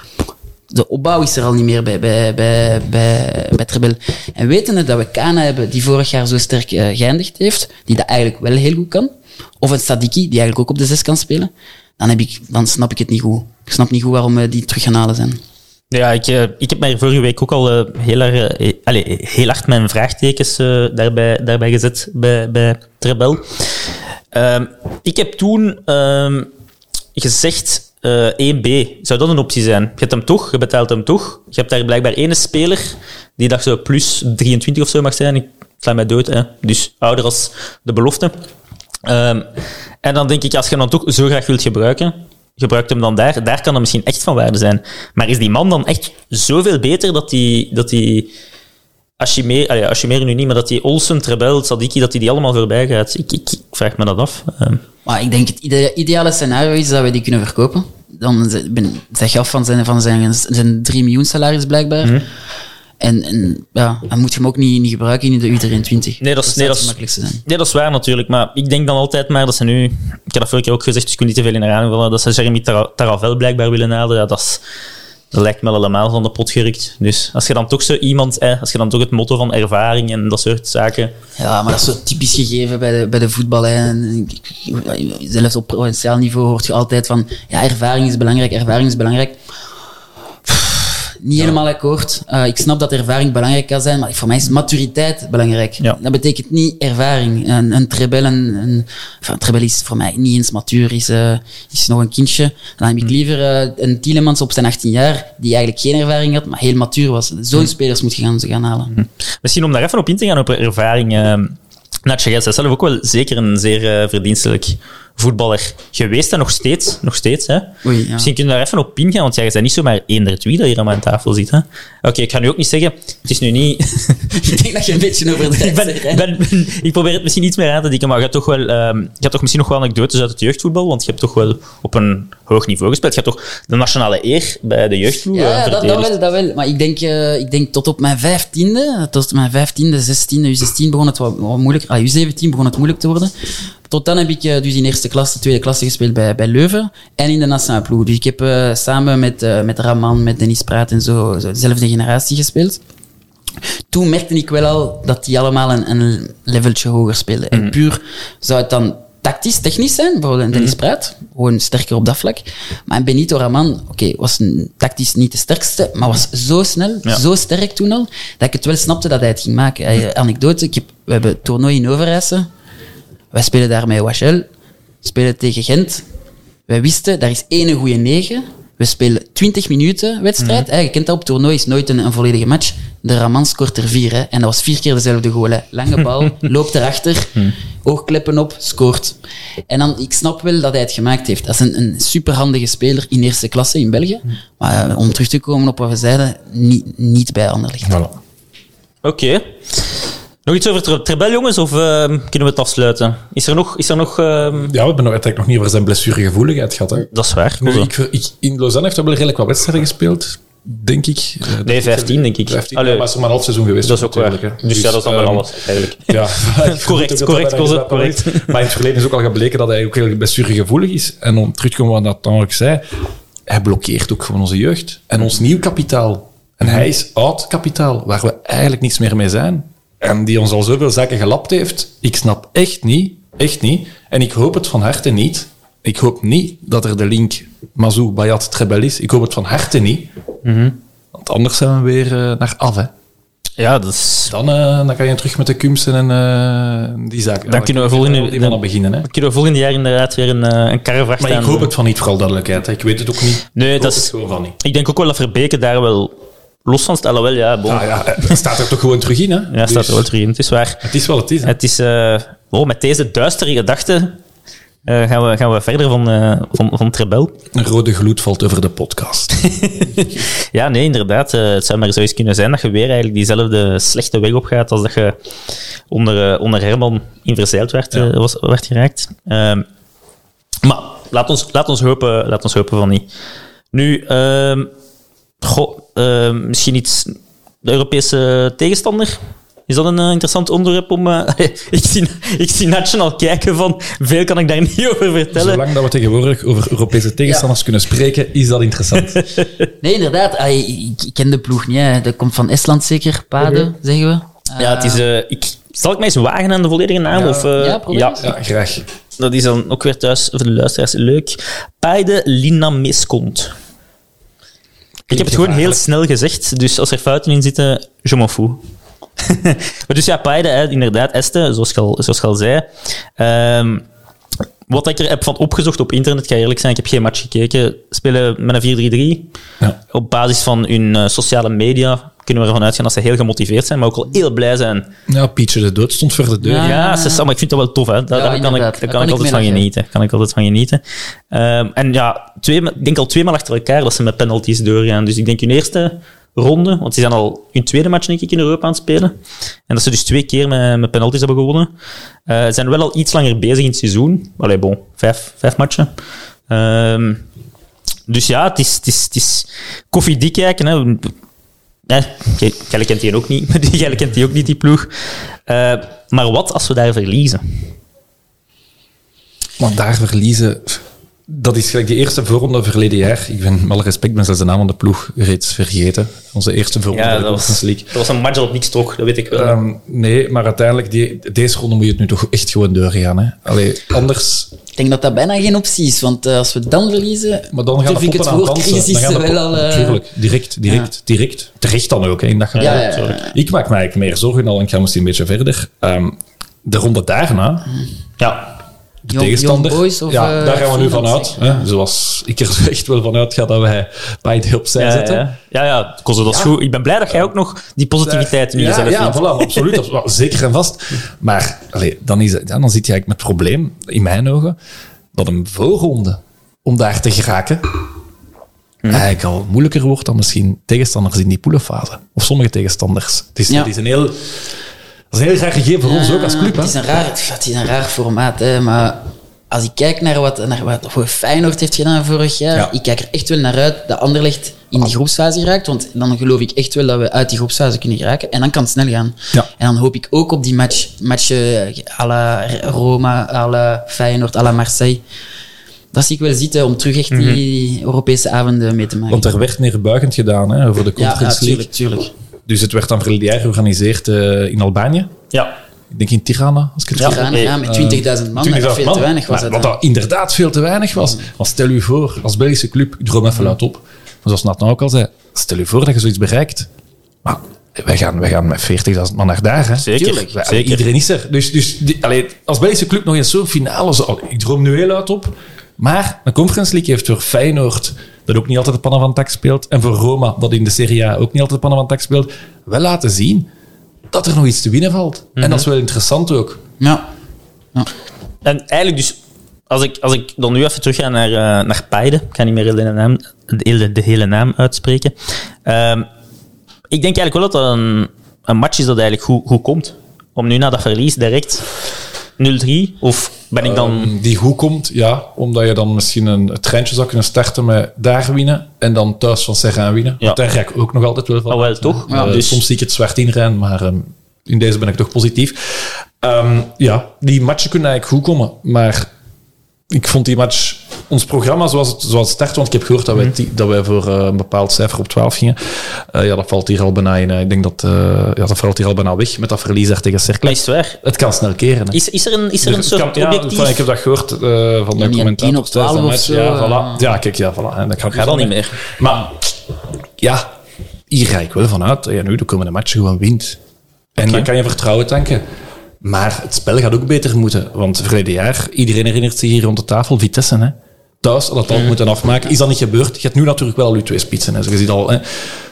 de opbouw is er al niet meer bij, bij, bij, bij, bij het Rebel. En wetende dat we Kana hebben, die vorig jaar zo sterk eh, geëindigd heeft, die dat eigenlijk wel heel goed kan, of een Sadiki, die eigenlijk ook op de zes kan spelen, dan, ik, snap ik het niet goed. Ik snap niet goed waarom we die terug gaan halen zijn. Ja, ik, eh, ik heb mij vorige week ook al eh, heel, eh, allee, heel hard mijn vraagtekens eh, daarbij, daarbij gezet bij, bij Trebel. Ehm, ik heb toen ehm, gezegd eh 1B. Zou dat een optie zijn? Je hebt hem toch, je betaalt hem toch. Je hebt daar blijkbaar ene speler die dat zo plus 23 of zo mag zijn. Ik sla mij dood, hè. dus ouder als de belofte. Ehm, en dan denk ik, als je hem dan toch zo graag wilt gebruiken, gebruik hem dan daar. Daar kan dat misschien echt van waarde zijn. Maar is die man dan echt zoveel beter dat die... Dat die Ashimer, allee, Ashimer nu niet, maar dat die Olsen, Trebel, Sadiki, dat die die allemaal voorbij gaat. Ik, ik, ik vraag me dat af. Ehm, Maar ik denk het ide- ideale scenario is dat we die kunnen verkopen. Dan ben, zeg je af van zijn, van zijn, zijn 3 miljoen salaris blijkbaar. Mhm. En, en ja, dan moet je hem ook niet, niet gebruiken in de U23. Nee, dat is, nee, zou dat, het is, makkelijkste zijn. nee, dat is waar natuurlijk. Maar ik denk dan altijd maar dat ze nu... Ik heb dat vorige keer ook gezegd, dus ik wil niet te veel in herhaling vallen. Dat ze Jeremy Tara- Taravel blijkbaar willen halen. Ja, dat, is, dat lijkt me al helemaal van de pot gerukt. Dus als je dan toch zo iemand... Eh, als je dan toch het motto van ervaring en dat soort zaken... Ja, maar dat is zo typisch gegeven bij de, bij de voetbal. Hè. En ik- ik- Zelfs op provinciaal niveau hoort je altijd van ja, ervaring is belangrijk, ervaring is belangrijk. Niet helemaal akkoord. Eh, ik snap dat ervaring belangrijk kan zijn, maar voor mij is maturiteit belangrijk. Ja. Dat betekent niet ervaring. Een, een trebel, een, een, enfin, een trebel is voor mij niet eens matuur, is, eh, is nog een kindje. Dan heb ik liever eh, een Tielemans op zijn 18 jaar, die eigenlijk geen ervaring had, maar heel matuur was. Zo'n spelers moet je gaan, gaan halen. Misschien om daar even op in te gaan, op ervaring. Uh, Natje, jij zelf ook wel zeker een zeer verdienstelijk voetballer geweest en nog steeds. Nog steeds hè? Oei, ja. Misschien kunnen we daar even op ingaan, want jij bent niet zomaar één der twee dat hier aan mijn tafel zit. hè? Oké, ik ga nu ook niet zeggen, het is nu niet... <laughs> ik denk dat je een beetje overdrijft. <laughs> ik, ben, hè. ben, ben- ik probeer het misschien iets meer aan te dikken, maar je hebt toch, wel, ehm, je hebt toch misschien nog wel anekdotes uit het jeugdvoetbal, want je hebt toch wel op een hoog niveau gespeeld. Je hebt toch de nationale eer bij de jeugdploeg eh, Ja, dat, dat verdedigd. wel, dat wel. Maar ik denk, eh, ik denk tot op mijn vijftiende, tot mijn vijftiende, zestiende, U16 begon het wat, wat moeilijk. Ah, U17 begon het moeilijk te worden. Tot dan heb ik eh, dus in eerste klasse, tweede klasse gespeeld bij, bij Leuven en in de nationale ploeg. Dus ik heb eh, samen met, eh, met Raman, met Dennis Praat en zo, zo dezelfde generatie gespeeld. Toen merkte ik wel al dat die allemaal een, een leveltje hoger speelden. En puur zou het dan tactisch, technisch zijn, bijvoorbeeld Dennis Praat, gewoon sterker op dat vlak. Maar Benito Raman, oké, was tactisch niet de sterkste, maar was zo snel, Ja. zo sterk toen al, dat ik het wel snapte dat hij het ging maken. Hij- anekdote, ik heb, we hebben toernooi in Overijse. Wij spelen daar met Wachel, spelen tegen Gent. Wij wisten, daar is één goede negen. We spelen 20 minuten wedstrijd. hè. Je kent dat op toernooi, is nooit een, een volledige match. De Raman scoort er vier. Hè. En dat was vier keer dezelfde goal. Hè. Lange <laughs> bal, loopt erachter, oogkleppen op, scoort. En dan, ik snap wel dat hij het gemaakt heeft. Dat is een, een superhandige speler in eerste klasse in België. Maar eh, om terug te komen op wat we zeiden, niet, niet bij Anderlecht. Voilà. Oké. Nog iets over Tre- Trebel, jongens, of ehm, kunnen we het afsluiten? Is er nog... Is er nog ehm, Ja, we hebben nog, eigenlijk nog niet over zijn blessuregevoeligheid gehad. Hè. Dat is waar. Nu, ik, ik, in Lausanne heeft hij wel redelijk wat wedstrijden gespeeld, denk ik. Eh, Nee, 15 denk ik. 15, Allee, ja, maar het is maar een half seizoen geweest. dat is ook waar. Dus, ja, dat is dan wel ehm, alles, eigenlijk. <laughs> Ja, <laughs> Correct, ik correct, correct. Maar in het verleden is ook al gebleken dat hij ook heel blessuregevoelig is. En om terug te komen wat dat dan ook zei, hij blokkeert ook gewoon onze jeugd. En ons nieuw kapitaal. En hij is oud kapitaal, waar we eigenlijk niks meer mee zijn. En die ons al zoveel zaken gelapt heeft. Ik snap echt niet, echt niet. En ik hoop het van harte niet. Ik hoop niet dat er de link Mazou, Bayat, Trebel is. Ik hoop het van harte niet. Want anders zijn we weer eh, naar af, hè. Ja, dat is... Dan, eh, dan kan je terug met de kumsen en eh, die zaken. Dan kunnen we volgende- mannen beginnen. Hè. We kunnen volgend jaar inderdaad weer een, een karrevracht Maar ik hoop het van niet, vooral duidelijkheid. hè. Ik weet het ook niet. Nee, Ik dat is... het gewoon van niet. Ik denk ook wel dat Verbeke daar wel los van stellen wel, ja. Bon. Ah, ja, het staat er toch gewoon terug in, hè? <laughs> Ja, staat er wel terug in. Het is waar. Het is wel het is, hè? Het is, eh, oh, met deze duistere gedachten eh, gaan, we, gaan we verder van, eh, van, van Trebel. Een rode gloed valt over de podcast. <laughs> Ja, nee, inderdaad. het zou maar zo eens kunnen zijn dat je weer eigenlijk diezelfde slechte weg opgaat als dat je onder, onder Herman in verzeild werd, was, werd geraakt. Ehm, maar laat ons, laat, ons hopen, laat ons hopen van niet. Nu, ehm, goh, ehm, misschien iets... De Europese tegenstander? Is dat een eh, interessant onderwerp om... eh, <laughs> ik, zie, ik zie Natje al kijken van... Veel kan ik daar niet over vertellen. Zolang dat we tegenwoordig over Europese tegenstanders kunnen spreken, is dat interessant. <laughs> Nee, inderdaad. ah, ik, ik ken de ploeg niet. Hè. Dat komt van Estland zeker, Paden, zeggen we. Ja, het is... eh, ik, zal ik mij eens wagen aan de volledige naam? Ja. Of, eh, Ja. Ja, graag. dat is dan ook weer thuis voor de luisteraars leuk. Paide Lina Miskont. Ik heb het gewoon heel snel gezegd, dus als er fouten in zitten, je m'en fous. <laughs> maar dus ja, Paide, inderdaad, Este, zoals je al, zoals al zei. Ehm, wat ik er heb van opgezocht op internet, ga eerlijk zijn, ik heb geen match gekeken, spelen met een 4-3-3. Ja. Op basis van hun eh, sociale media kunnen we ervan uitgaan dat ze heel gemotiveerd zijn, maar ook wel heel blij zijn Ja, Pietje de Dood stond voor de deur. Ja. ja, ze maar ik vind dat wel tof. Hè. Daar, Ja, daar kan ik, daar Daar kan ik kan ik altijd van genieten. Kan ik altijd van genieten. Ehm, en ja, twee, ik denk al twee maal achter elkaar dat ze met penalties doorgaan. Dus ik denk hun eerste ronde, want ze zijn al hun tweede match denk ik in Europa aan het spelen. En dat ze dus twee keer met, met penalties hebben gewonnen. Eh, Ze zijn wel al iets langer bezig in het seizoen. Allee, bon, vijf, vijf matchen. Ehm, dus ja, het is, het is, het is koffiedik kijken. Hè. Nee, jij kent die ook niet, <laughs> die- jij kent die ook niet, die ploeg. Eh, maar wat als we daar verliezen? Maar daar verliezen... Dat is gelijk die eerste voorronde verleden jaar. Ik ben, met alle respect, ben zelfs de naam van de ploeg reeds vergeten. Onze eerste voorronde Ja, dat was, League. dat was een match op niks trok, dat weet ik wel. Ehm, nee, maar uiteindelijk, die, deze ronde moet je het nu toch echt gewoon doorgaan. Hè? Allee, anders... Ik denk dat dat bijna geen optie is, want eh, als we dan verliezen, Maar dan gaan de ik het woord crisis Dan gaan de wel al... eh, Tuurlijk, direct, direct, direct. Terecht dan ook, hè, in dat geval. Ja, ja, ja, Sorry. ja. Ik maak me eigenlijk meer zorgen al, en ik ga misschien een beetje verder. Ehm, de ronde daarna, ja, de Young- tegenstander. Young Boys of, ja, eh, daar gaan we nu vanuit. Hè, zoals ik er echt wel vanuit ga dat wij Paide opzij ja, zetten. ja, ja, ja, Koze, dat is goed. Ik ben blij dat jij ook nog die positiviteit in ja, jezelf ja, vindt. voilà, absoluut. dat is wel zeker en vast. Maar allee, dan, is, het- ja, dan zit je eigenlijk met het probleem, in mijn ogen, dat een voorronde, om daar te geraken, Mhm. eigenlijk al moeilijker wordt dan misschien tegenstanders in die poelenfase. Of sommige tegenstanders. Het is, Ja. het is een heel... Dat is een heel graag gegeven voor ons ook als club. Het is een raar, het is een raar formaat, hè, maar als ik kijk naar wat, naar wat Feyenoord heeft gedaan vorig jaar, Ja. ik kijk er echt wel naar uit dat Anderlecht in die groepsfase raakt, want dan geloof ik echt wel dat we uit die groepsfase kunnen geraken en dan kan het snel gaan. Ja. En dan hoop ik ook op die match, matchen à la Roma, à la Feyenoord, à la Marseille. Dat zie ik wel zitten om terug echt die Europese avonden mee te maken. Want er werd neerbuigend gedaan hè, over de ja, Conference League. natuurlijk, tuurlijk. Dus het werd dan verleden jaar georganiseerd eh, in Albanië. Ja. Ik denk in Tirana, als ik het Ja. goed Tirana, ja, met 20.000 man, 20.000 dat veel man. te weinig was. Maar dat Wat dan. dat inderdaad veel te weinig was. Want stel u voor, als Belgische club, ik droom even luid op, maar zoals Nathan ook al zei, stel u voor dat je zoiets bereikt. Maar wij gaan, wij gaan met 40.000 man naar daar. Hè. Zeker, Tuurlijk. Wij- zeker. Iedereen is er. Dus, dus die, allee, als Belgische club nog eens zo'n finale, zo, ik droom nu heel uit op. Maar de Conference League heeft voor Feyenoord, dat ook niet altijd de pannen van tak speelt, en voor Roma, dat in de Serie A ook niet altijd de pannen van tak speelt, wel laten zien dat er nog iets te winnen valt. En dat is wel interessant ook. Ja. En eigenlijk dus, als ik, als ik dan nu even terug ga naar, eh, naar Paide, ik ga niet meer de hele naam, de hele, de hele naam uitspreken. Ehm, ik denk eigenlijk wel dat dat een, een match is dat eigenlijk goed, goed komt. Om nu na dat verlies direct 0-3, of ben ik dan... Ehm, die goed komt, ja, omdat je dan misschien een treintje zou kunnen starten met daar winnen en dan thuis van Serrain winnen. Ja. Want daar ga ik ook nog altijd wel van. Oh, wel, toch? Ja, Eh, dus- Soms zie ik het zwart inrijden, maar ehm, in deze ben ik toch positief. Ehm, ja, die matchen kunnen eigenlijk goed komen, maar ik vond die match... Ons programma zoals het, zoals het start, want ik heb gehoord dat wij, Mhm. dat wij voor eh, een bepaald cijfer op 12 gingen. Eh, ja, dat valt hier al bijna in. Ik denk dat, eh, ja, dat valt hier al bijna weg met dat verlies daar tegen Cercle. Is het waar? Het kan snel keren. hè. Is, is er een, is er een Dus soort kan- ja, objectief... van- ik heb dat gehoord eh, van de niet een commentator. 10 op 12 tijdens de of match. zo, Ja, voilà. ja, kijk, ja, voilà. En dat gaat dan niet meer. Maar ja, hier ga ik wel vanuit dat je nu de komende match gewoon wint. En dan kan je vertrouwen tanken. Maar het spel gaat ook beter moeten. Want verleden jaar, iedereen herinnert zich hier rond de tafel, Vitesse. Hè? Thuis had het al moeten afmaken. Is dat niet gebeurd? Je hebt nu natuurlijk wel al je twee spitsen. Hè? Je ziet al, hè?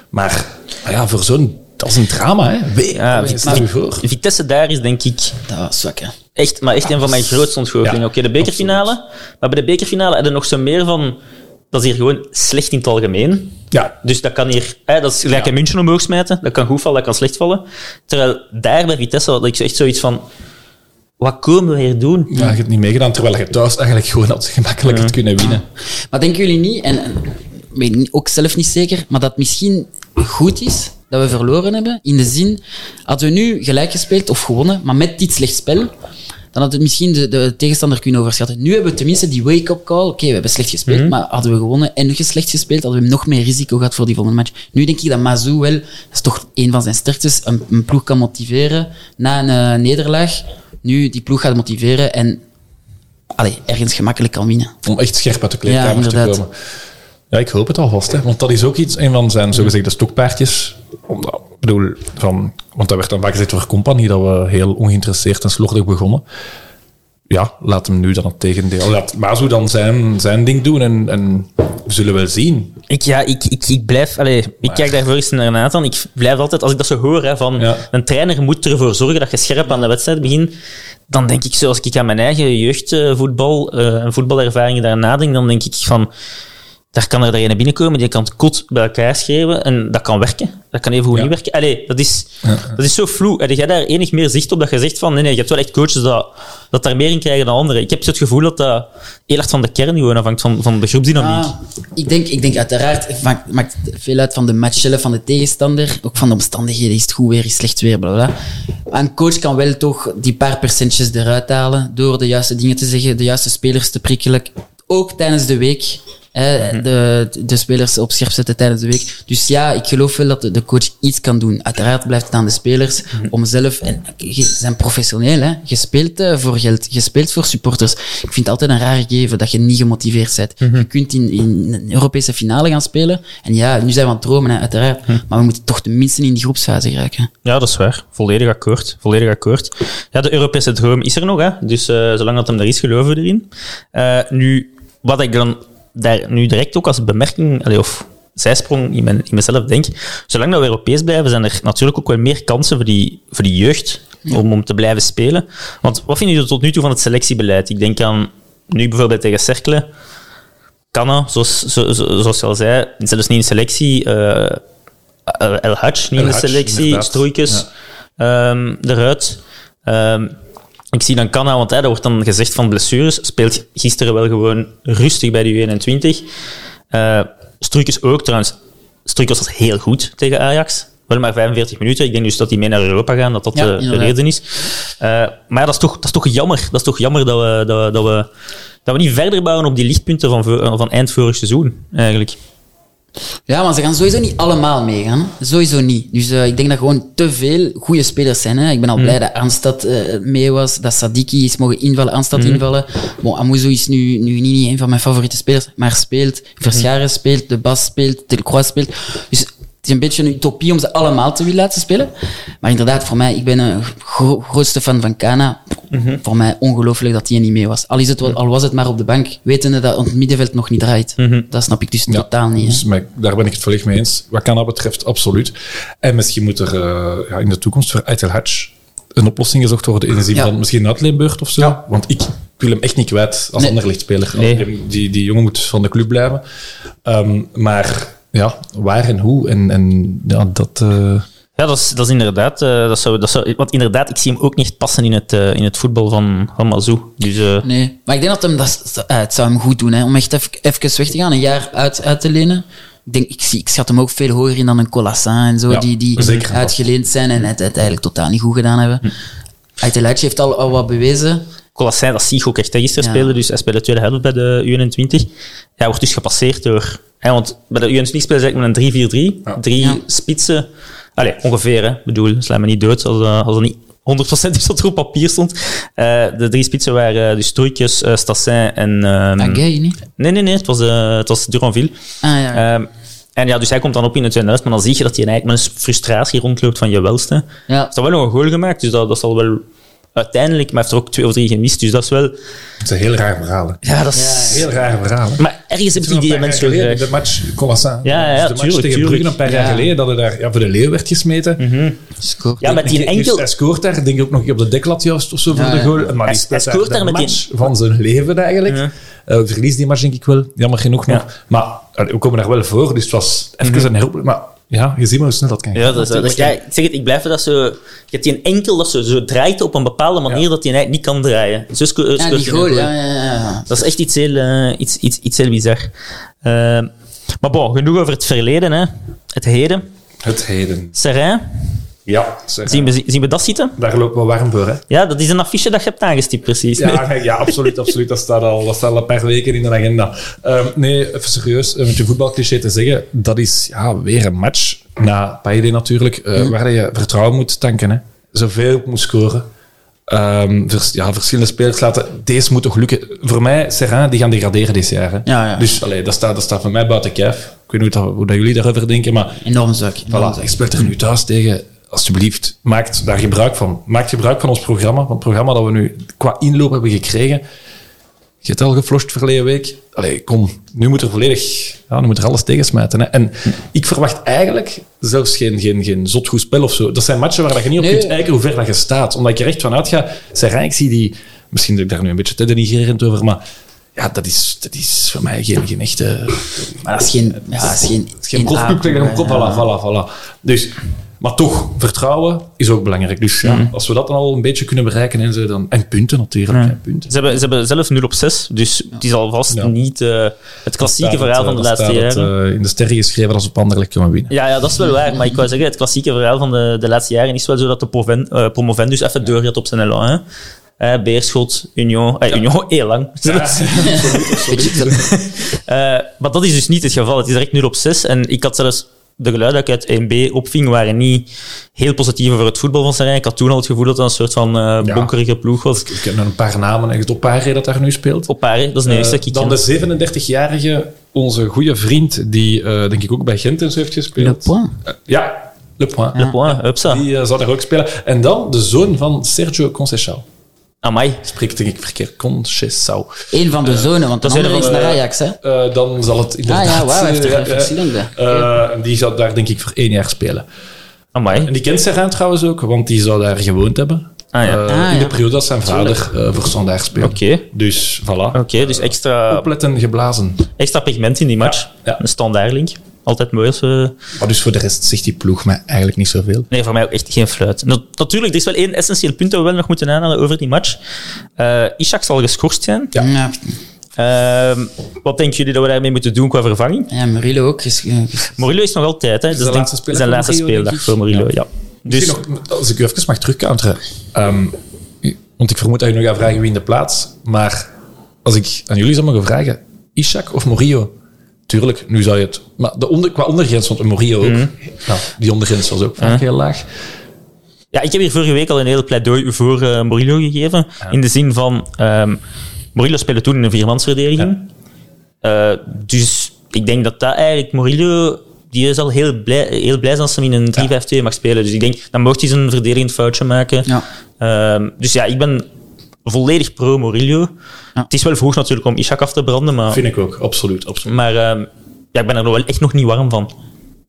Maar Maar ja, voor zo'n... Dat is een drama, hè. Ja, voor. Vitesse daar is denk ik Dat was zwak, hè. echt, maar echt een van mijn grootste ontgoochелingen. Ja, Oké, de bekerfinale. Maar bij de bekerfinale je nog zo meer van... Dat is hier gewoon slecht in het algemeen. Ja, Dus dat kan hier... Hè, dat is gelijk Ja. in München omhoog smijten. Dat kan goed vallen, dat kan slecht vallen. Terwijl daar bij Vitesse had ik echt zoiets van... Wat komen we hier doen? ja, je hebt het niet meegedaan, terwijl je thuis eigenlijk gewoon had gemakkelijk had kunnen winnen. Maar denken jullie niet, en ik weet ook zelf niet zeker, maar dat het misschien goed is dat we verloren hebben? In de zin, hadden we nu gelijk gespeeld of gewonnen, maar met dit slecht spel, dan had het misschien de, de tegenstander kunnen overschatten. Nu hebben we tenminste die wake-up call. Oké, we hebben slecht gespeeld, maar hadden we gewonnen en nog eens slecht gespeeld, hadden we nog meer risico gehad voor die volgende match. Nu denk ik dat Mazou wel, dat is toch een van zijn sterktes, een, een ploeg kan motiveren na een eh, nederlaag. Nu die ploeg gaat motiveren en allee, ergens gemakkelijk kan winnen. Om echt scherp uit de kleedkamer Ja, te komen. Ja, ik hoop het alvast. Hè. Want dat is ook iets, een van zijn zogezegde stokpaardjes. Omdat, ik bedoel, van, want dat werd dan vaak gezegd door Compagnie dat we heel ongeïnteresseerd en slordig begonnen. Ja, laat hem nu dan het tegendeel. Laat Mazu dan zijn, zijn ding doen en, en we zullen wel zien. Ik, ja, ik, ik, ik blijf... Allee, ik kijk daarvoor eens naar Nathan. Ik blijf altijd, als ik dat zo hoor, hè, van Ja. een trainer moet ervoor zorgen dat je scherp aan de wedstrijd begint, dan denk ik, zoals ik aan mijn eigen jeugdvoetbal eh, en voetbalervaringen daar nadenk, dan denk ik van... Daar kan er een binnenkomen, die kan het kot bij elkaar schreeuwen en dat kan werken. Dat kan even goed Ja. niet werken. Allee, dat is, dat is zo vloe. Heb jij daar enig meer zicht op dat je zegt van nee, nee, je hebt wel echt coaches dat, dat daar meer in krijgen dan anderen. Ik heb zo het gevoel dat dat heel erg van de kern gewoon afhangt, van, van de groepsdynamiek. Ik, denk, ik denk uiteraard, het maakt, maakt veel uit van de match zelf, van de tegenstander. Ook van de omstandigheden, is het goed weer, is het slecht weer, bla bla. Maar een coach kan wel toch die paar percentjes eruit halen door de juiste dingen te zeggen, de juiste spelers te prikkelen. Ook tijdens de week. Hè, de, de spelers op scherp zetten tijdens de week. Dus ja, ik geloof wel dat de, coach iets kan doen. Uiteraard blijft het aan de spelers om zelf... En, ze zijn professioneel, hè. Je speelt eh, voor geld, je speelt voor supporters. Ik vind het altijd een raar gegeven dat je niet gemotiveerd bent. Je kunt in, in een Europese finale gaan spelen. En ja, nu zijn we aan het dromen, hè, uiteraard. Maar we moeten toch tenminste in die groepsfase geraken. Ja, dat is waar. Volledig akkoord. Volledig akkoord. Ja, de Europese droom is er nog, hè. Dus eh, zolang dat hem er is, geloven we erin. Eh, nu, wat ik dan daar nu direct ook als bemerking, allee, of zijsprong in, mijn, in mezelf denk, zolang dat we Europees blijven, zijn er natuurlijk ook wel meer kansen voor die, voor die jeugd om, om te blijven spelen. Want wat vinden jullie tot nu toe van het selectiebeleid? Ik denk aan nu bijvoorbeeld tegen Cercle, Canna, zoals, zo, zo- zoals je al zei, zelfs niet in selectie, eh, El Hadj niet in de selectie, inderdaad. Stroeikens ehm, eruit. Ehm, ik zie dan Canna, want hè, er wordt dan gezegd van blessures, speelt gisteren wel gewoon rustig bij de U21. Eh Stroeikens ook trouwens. Stroeikens was heel goed tegen Ajax. Wel maar 45 minuten. Ik denk dus dat die mee naar Europa gaan, dat dat Ja, de- reden is. Eh, maar ja, dat is, toch, dat is toch jammer. Dat is toch jammer dat we, dat, we, dat, we, dat we niet verder bouwen op die lichtpunten van, van eind vorig seizoen, eigenlijk. Ja, maar ze gaan sowieso niet allemaal meegaan. Sowieso niet. Dus eh, ik denk dat gewoon te veel goede spelers zijn. Hè. Ik ben al blij dat Arnstad eh, mee was, dat Sadiki is mogen invallen, Arnstad invallen. Bon, Amuzo is nu, nu niet een van mijn favoriete spelers, maar speelt. Verscharen speelt, De Bas speelt, Delcroix speelt. Dus is een beetje een utopie om ze allemaal te willen laten spelen. Maar inderdaad, voor mij, ik ben een gro- grootste fan van Kana. Voor mij ongelooflijk dat hij er niet mee was. Al, is het wel, al was het maar op de bank, wetende dat het middenveld nog niet draait. Dat snap ik dus Ja, totaal niet. Dus maar daar ben ik het volledig mee eens. Wat kan dat betreft, absoluut. En misschien moet er eh, ja, in de toekomst voor Eitel Hatch een oplossing gezocht worden in de zin Ja. van misschien een uitleenbeurt of zo. Want ik wil hem echt niet kwijt als Nee. anderlichtspeler. Nee. Die, die jongen moet van de club blijven. Ehm, maar ja, waar en hoe en, en ja, dat... eh, Ja, dat is, dat is inderdaad. eh, dat zou, dat zou, want inderdaad, ik zie hem ook niet passen in het, eh, in het voetbal van, van Mazou. Dus eh, Nee, maar ik denk dat hem dat, het zou hem goed doen hè, om echt even, even weg te gaan, een jaar uit, uit te lenen. Ik, denk, ik, zie, ik schat hem ook veel hoger in dan een Colassin en zo, Ja, die, die zeker. uitgeleend zijn en het, het eigenlijk totaal niet goed gedaan hebben. Hm. heeft al, al wat bewezen. Colassin, dat zie ik ook echt hè, gisteren Ja. spelen. Dus hij speelde de tweede helft bij de U21. Hij wordt dus gepasseerd door... Hè, want bij de U21 spelen ze eigenlijk met een 3-4-3. Drie Ja. spitsen. Allee, ongeveer. Hè. Ik bedoel, sla me niet dood als, eh, als er niet 100% is wat er op papier stond. Eh, de drie spitsen waren eh, dus Stroeikens, eh, Stassin en... ehm, Ah, gay, niet? nee, nee, nee. Het was, het was Duranville. Ah, ja. Ehm, en ja, dus hij komt dan op in het tweede helft, maar dan zie je dat hij eigenlijk met een frustratie rondloopt van je welste. ja. Hij heeft wel nog een goal gemaakt, dus dat, dat zal wel uiteindelijk, maar hij heeft er ook twee of drie gemist. Dus dat is wel... Het is een heel raar verhaal. hè. Ja, dat is... Heel raar verhaal. hè. Maar ergens heb ik is die mensen wel geleden, graag. De match Colassant. Ja, ja, Dus de match tuurlijk, tegen. Brugge een paar jaar Ja. geleden, dat hij daar ja, voor de leeuw werd gesmeten. Scoort. Ja, met die Dus enkel... hij scoort daar, denk ik ook nog op de deklat juist of zo voor Ja, de ja. goal. Maar Hij- die scoort de daar met die- match van zijn leven eigenlijk. Ja. Eh, verliest die match denk ik wel, jammer genoeg Ja. nog. Maar we komen daar wel voor, dus het was even een herop. Maar ja, je ziet maar hoe snel dat kan gaan. Ja, dat is, ja, ik zeg het, ik blijf dat zo... Je hebt die enkel dat ze zo draait op een bepaalde manier Ja. dat hij eigenlijk niet kan draaien. Sco- Ja, die goal, ja, ja, ja. Dat is echt iets heel, eh, iets, iets, iets heel bizar. Eh, maar bon, genoeg over het verleden. Hè. Het heden. Het heden. Serrain, Ja, zien we, zien we dat zitten? daar lopen we warm voor, hè? Ja, dat is een affiche dat je hebt aangestipt, precies. Ja, ja absoluut, absoluut. Dat staat, al, dat staat al een paar weken in de agenda. Ehm, nee, even serieus, eh, met je voetbalcliché te zeggen, dat is ja, weer een match, na Paide natuurlijk, eh, waar je vertrouwen moet tanken. Hè. Zoveel op moet scoren. Ehm, vers- ja, verschillende spelers laten... Deze moet toch lukken. Voor mij, Serrain, die gaan degraderen dit jaar. Hè. Ja, ja. Dus allee, dat, staat, dat staat voor mij buiten kijf. Ik weet niet hoe, dat, hoe dat jullie daarover denken, maar Enorm enorm Voilà, ik speel er nu thuis tegen. Alsjeblieft, maak daar gebruik van. Maak gebruik van ons programma. Van het programma dat we nu qua inloop hebben gekregen. Je hebt al gefloshed verleden week. Allee, kom, nu moet er volledig... Ja, nu moet er alles tegensmijten. Hè. En ik verwacht eigenlijk zelfs geen, geen, geen zot goed spel of zo. Dat zijn matchen waar je niet op Nee. kunt kijken hoe ver dat je staat. Omdat ik er echt van uitga. Serrain, ik zie die... Misschien ben ik daar nu een beetje te denigrerend over, maar... Ja, dat is, dat is voor mij geen, geen echte... Maar dat is geen... Ja, dat is geen... Is geen kop, voilà, voilà, voilà. Dus, maar toch, vertrouwen is ook belangrijk. Dus ja, als we dat dan al een beetje kunnen bereiken en zo, dan... En punten natuurlijk, hè, punten. Ze hebben, ze hebben zelf 0 op 6, dus het is alvast Ja. niet eh, het klassieke verhaal eh, van de dat laatste het, jaren. eh, in de sterren geschreven als op Anderlecht kunnen winnen. Ja, ja, dat is wel waar. Maar ik wou zeggen, het klassieke verhaal van de, de laatste jaren is wel zo dat de proven, eh, promovendus even doorgaat op zijn elan. Hè. Eh, Beerschot, Union, eh, Union heel lang. <laughs> <laughs> Eh, maar dat is dus niet het geval. Het is direct 0 op 6. En ik had zelfs de geluiden die ik uit 1B opving, waren niet heel positief over het voetbal van Serijn. Ik had toen al het gevoel dat het een soort van eh Ja. bonkerige ploeg was. Ik ken een paar namen, echt dat daar nu speelt. Op paar, hè. dat is de eerste kick. dan de 37-jarige, onze goede vriend, die eh, denk ik ook bij Gent en zo heeft gespeeld. Le Point. Ja, Le Point. Le point, hupsa. Die zou daar ook spelen. En dan de zoon van Sergio Conceição. Amai. Spreekt denk ik verkeerd. Conceição. Eén van de zonen, want is andere is een naar eh, Ajax, hè? Eh, dan zal het Ah inderdaad... ja, wauw, heeft er eh, eh, verschillende. eh, die zou daar denk ik voor één jaar spelen. Amai. En die kent Serrain trouwens ook, want die zou daar gewoond hebben. Ah, ja. Eh, Ah, in de periode dat zijn vader eh, voor Standaard speelde. Oké. Dus voilà. Oké, dus extra, Opletten, geblazen. extra pigment in die match. Ja, ja. Een standaardlink. Altijd mooi als we... Maar dus voor de rest zegt die ploeg mij eigenlijk niet zoveel. Nee, voor mij ook echt geen fluit. Na- natuurlijk, er is wel één essentieel punt dat we wel nog moeten aanhalen over die match. Eh Ishak zal geschorst zijn. Ja. Ja, Ehm, wat denken jullie dat we daarmee moeten doen qua vervanging? ja Murillo ook. ges- ges- Murillo is nog altijd, hè. Dat de denk- laatste speeldag zijn voor laatste Murillo, speeldag voor Murillo, ja. Dus, nog, als ik u even mag terugcounteren. Ehm, want ik vermoed dat je nog gaat vragen wie in de plaats. Maar als ik aan jullie zou mogen vragen, Ishak of Morillo? Tuurlijk, nu zou je het... Maar de onder, qua ondergrens, want Morillo ook. Mhm. Nou, die ondergrens was ook vaak heel laag. ja, ik heb hier vorige week al een heel pleidooi voor eh Murillo gegeven. In de zin van, ehm Murillo speelde toen in een viermansverdediging. Eh, dus ik denk dat dat eigenlijk Murillo... Die is al heel blij, heel blij zijn als hij in een 3-5-2 mag spelen. Dus ik denk, dan mocht hij zijn verdedigend foutje maken. Ja. Ehm, dus ja, ik ben volledig pro Murillo. Ja. Het is wel vroeg natuurlijk om Ishak af te branden, maar, Vind ik ook, absoluut. absoluut. maar ehm, ja, ik ben er nog wel echt nog niet warm van.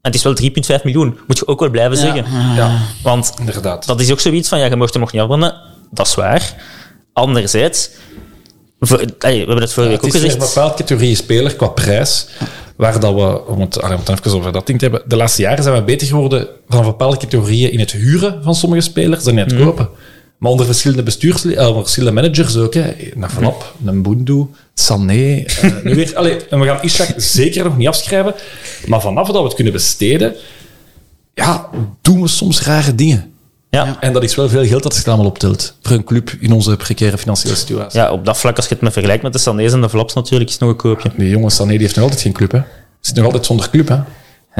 En het is wel 3,5 miljoen, moet je ook wel blijven zeggen. Ja, Want inderdaad. dat is ook zoiets van, ja, je mocht hem nog niet afbranden. Dat is waar. Anderzijds, voor- allee, we hebben het vorige het week is ook een gezegd. bepaalde categorie speler qua prijs, waar dat we, om het, allee, om het even over dat ding te hebben, de laatste jaren zijn we beter geworden van bepaalde categorieën in het huren van sommige spelers dan in het kopen. Maar onder verschillende bestuurs, eh, verschillende managers ook. Hè. Een Sané. eh, nu weer, allee, en we gaan Ishak zeker nog niet afschrijven. Maar vanaf dat we het kunnen besteden, ja, doen we soms rare dingen. Ja. En dat is wel veel geld dat zich allemaal optelt. Voor een club in onze precaire financiële situatie. ja, op dat vlak, als je het met vergelijkt met de Sané's en de Flops natuurlijk, is het nog een koopje. Die jonge Sané die heeft nog altijd geen club, hè. Zit nog altijd zonder club, hè.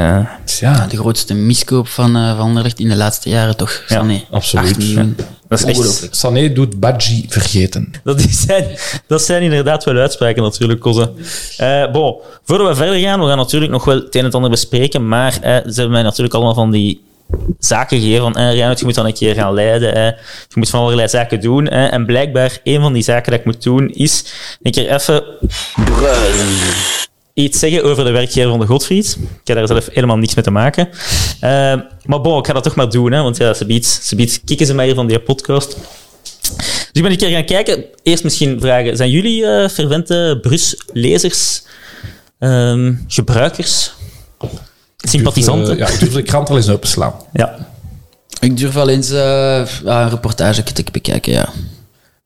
Ja. Dus ja, De grootste miskoop van, eh van Anderlecht in de laatste jaren, toch? Ja, Sané. absoluut. 8 miljoen. Dat is echt... Ongelooflijk. Sané doet Badji vergeten. Dat is- zijn, dat zijn inderdaad wel uitspraken natuurlijk, Koze. Eh bon, voordat we verder gaan, we gaan natuurlijk nog wel het een en ander bespreken, maar eh, ze hebben mij natuurlijk allemaal van die zaken gegeven van, eh, je moet dan een keer gaan leiden, hè. je moet van allerlei zaken doen. Hè. En blijkbaar, een van die zaken dat ik moet doen, is een keer even iets zeggen over de werkgever van de Godfried. Ik heb daar zelf helemaal niks mee te maken. Eh, maar bon, ik ga dat toch maar doen, hè, want ja, ze biedt, ze biedt kikken ze mij hier van die podcast. Dus ik ben een keer gaan kijken. Eerst misschien vragen, zijn jullie eh fervente Brus-lezers, ehm, gebruikers, sympathisanten? Eh, ja, ik durf de krant al eens openslaan. ja. Ik durf wel eens eh, een reportage te bekijken, ja.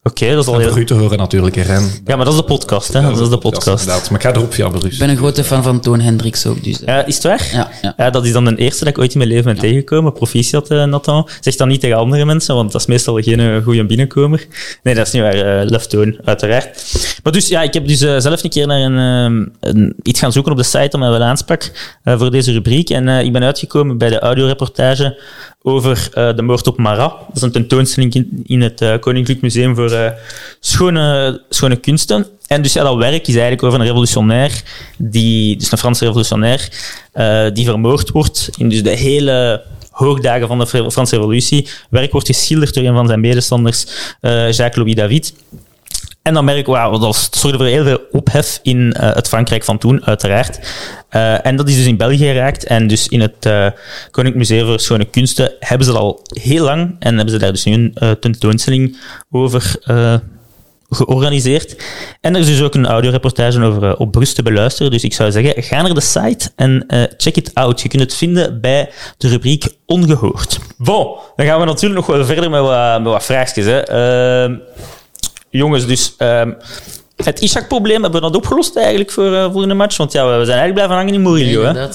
Oké, dat is al heel... te horen natuurlijk, hè, Ren. Ja, maar dat is de podcast, hè. dat is de podcast. inderdaad. Maar ik ga erop via Bruce. Ik ben een grote fan van Toon Hendricks ook, dus... eh, Ja, is het waar? Ja, ja. Ja, dat is dan de eerste dat ik ooit in mijn leven ben tegengekomen. Proficiat, eh, Nathan. Zeg dat niet tegen andere mensen, want dat is meestal geen eh, goede binnenkomer. Nee, dat is niet waar. eh love Toon, uiteraard. Maar dus, ja, ik heb dus eh, zelf een keer naar een, ehm, een, iets gaan zoeken op de site om mij wel aansprak eh, voor deze rubriek. En eh, ik ben uitgekomen bij de audioreportage over eh, de moord op Marat. Dat is een tentoonstelling in, het eh, Koninklijk Museum voor eh, schone, schone kunsten. En dus dat werk is eigenlijk over een revolutionair, die, dus een Franse revolutionair, die vermoord wordt in dus de hele hoogdagen van de Fr- Franse revolutie. Werk wordt geschilderd door een van zijn medestanders, Jacques-Louis David. En dan merk ik, wauw, dat zorgde voor heel veel ophef in eh, het Frankrijk van toen, uiteraard. Eh, en dat is dus in België geraakt. En dus in het eh Koninklijk Museum voor Schone Kunsten hebben ze dat al heel lang. En hebben ze daar dus nu een tentoonstelling over georganiseerd. En er is dus ook een audioreportage over op Brust te beluisteren. Dus ik zou zeggen, ga naar de site en check it out. Je kunt het vinden bij de rubriek Ongehoord. Bon, dan gaan we natuurlijk nog wel verder met wat, met vraagjes. Hè. Jongens, dus ehm, het Ishak-probleem hebben we dat opgelost eigenlijk voor, eh, een match. Want ja, we zijn eigenlijk blijven hangen in Murillo. Hè.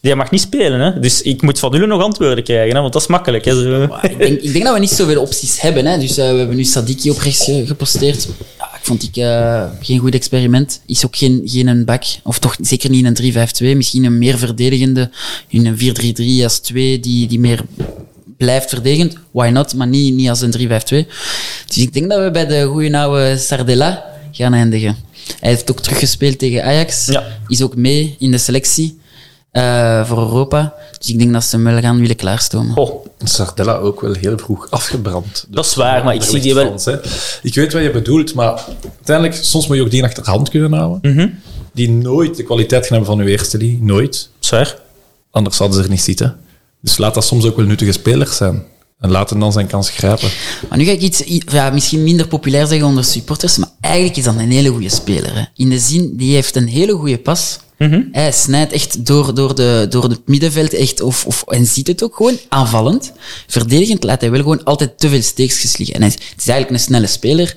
Die mag niet spelen. Hè. Dus ik moet van jullie nog antwoorden krijgen, hè, want dat is makkelijk. Hè. Ik denk, ik denk dat we niet zoveel opties hebben. Hè. Dus eh, we hebben nu Sadiki op rechts ge- geposteerd. Ja, ik vond ik eh, geen goed experiment. Is ook geen, geen een back. Of toch zeker niet een 3-5-2. Misschien een meer verdedigende. In een 4-3-3 als 2 die, die meer blijft verdedigend. Why not? Maar niet, niet als een 3-5-2. Dus ik denk dat we bij de goede oude Sardella gaan eindigen. Hij heeft ook teruggespeeld tegen Ajax. Ja. Is ook mee in de selectie eh, voor Europa. Dus ik denk dat ze hem wel gaan willen klaarstomen. Oh, Sardella ook wel heel vroeg afgebrand. dat is waar, maar ik zie die wel... Ik weet wat je bedoelt, maar uiteindelijk, soms moet je ook die achter de hand kunnen houden. Mhm. Die nooit de kwaliteit gaan hebben van uw eerste die. Nooit. Zwaar. Anders zouden ze er niet zitten. Dus laat dat soms ook wel nuttige spelers zijn. En laat hem dan zijn kans grijpen. Maar nu ga ik iets ja, misschien minder populair zeggen onder supporters, maar eigenlijk is dat een hele goede speler. Hè. In de zin, die heeft een hele goede pas. Hij snijdt echt door, door, de, door het middenveld echt, of, of, en ziet het ook gewoon aanvallend. Verdedigend laat hij wel gewoon altijd te veel steekjes liggen. En hij is, het is eigenlijk een snelle speler,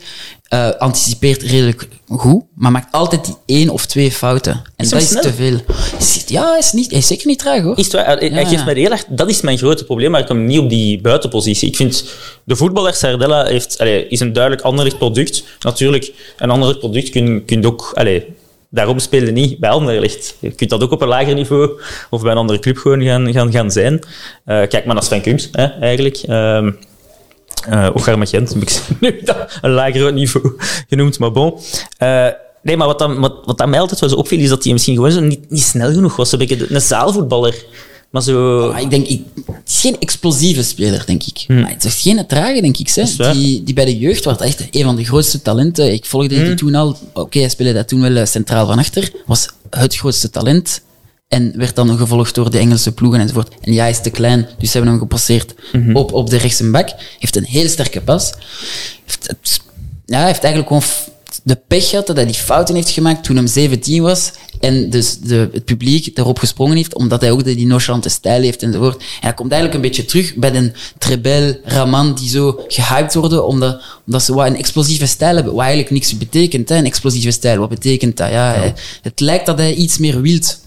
eh, anticipeert redelijk goed, maar maakt altijd die één of twee fouten. En Is dat is snel? te veel. Is- Ja, hij is, niet, hij is zeker niet traag hoor. Is het waar? Hij, Ja, geeft ja. mij heel erg... Dat is mijn grote probleem, maar ik kom niet op die buitenpositie. Ik vind, de voetballer Sardella heeft, is een duidelijk Anderlecht product. Natuurlijk, een Anderlecht product kun je ook... Allee, daarom spelen niet bij Anderlecht. Je kunt dat ook op een lager niveau of bij een andere club gewoon gaan, gaan, gaan zijn. Eh, kijk maar naar Sven Kums, hè, eigenlijk. Ehm eh ook Garma Gent, heb ik <laughs> nu een lager niveau genoemd, maar bon. Eh, nee, maar wat, dan, wat, wat dat mij altijd wel zo opviel, is dat hij misschien gewoon zo niet, niet snel genoeg was. Een een zaalvoetballer. Maar zo... Maar ik denk, ik, het is geen explosieve speler, denk ik. Maar het is geen trage, denk ik. Hè. Hmm. Die, die bij de jeugd was echt een van de grootste talenten. Ik volgde Hmm. die toen al. Oké, hij speelde dat toen wel eh, centraal van achter. Was het grootste talent. En werd dan gevolgd door de Engelse ploegen enzovoort. En ja, hij is te klein, dus ze hebben hem gepasseerd Mhm. op, op de rechtse bak. Heeft een heel sterke pas. Heeft, het- ja, hij heeft eigenlijk gewoon de pech gehad dat hij die fouten heeft gemaakt toen hem 17 was. En dus de, het publiek daarop gesprongen heeft, omdat hij ook de, die nonchalante stijl heeft enzovoort. En hij komt eigenlijk een beetje terug bij de Trebel, Raman, die zo gehyped worden, omdat, omdat ze wat een explosieve stijl hebben. Wat eigenlijk niks betekent, hè, een explosieve stijl. Wat betekent dat? Ja, hij- het lijkt dat hij iets meer wilt.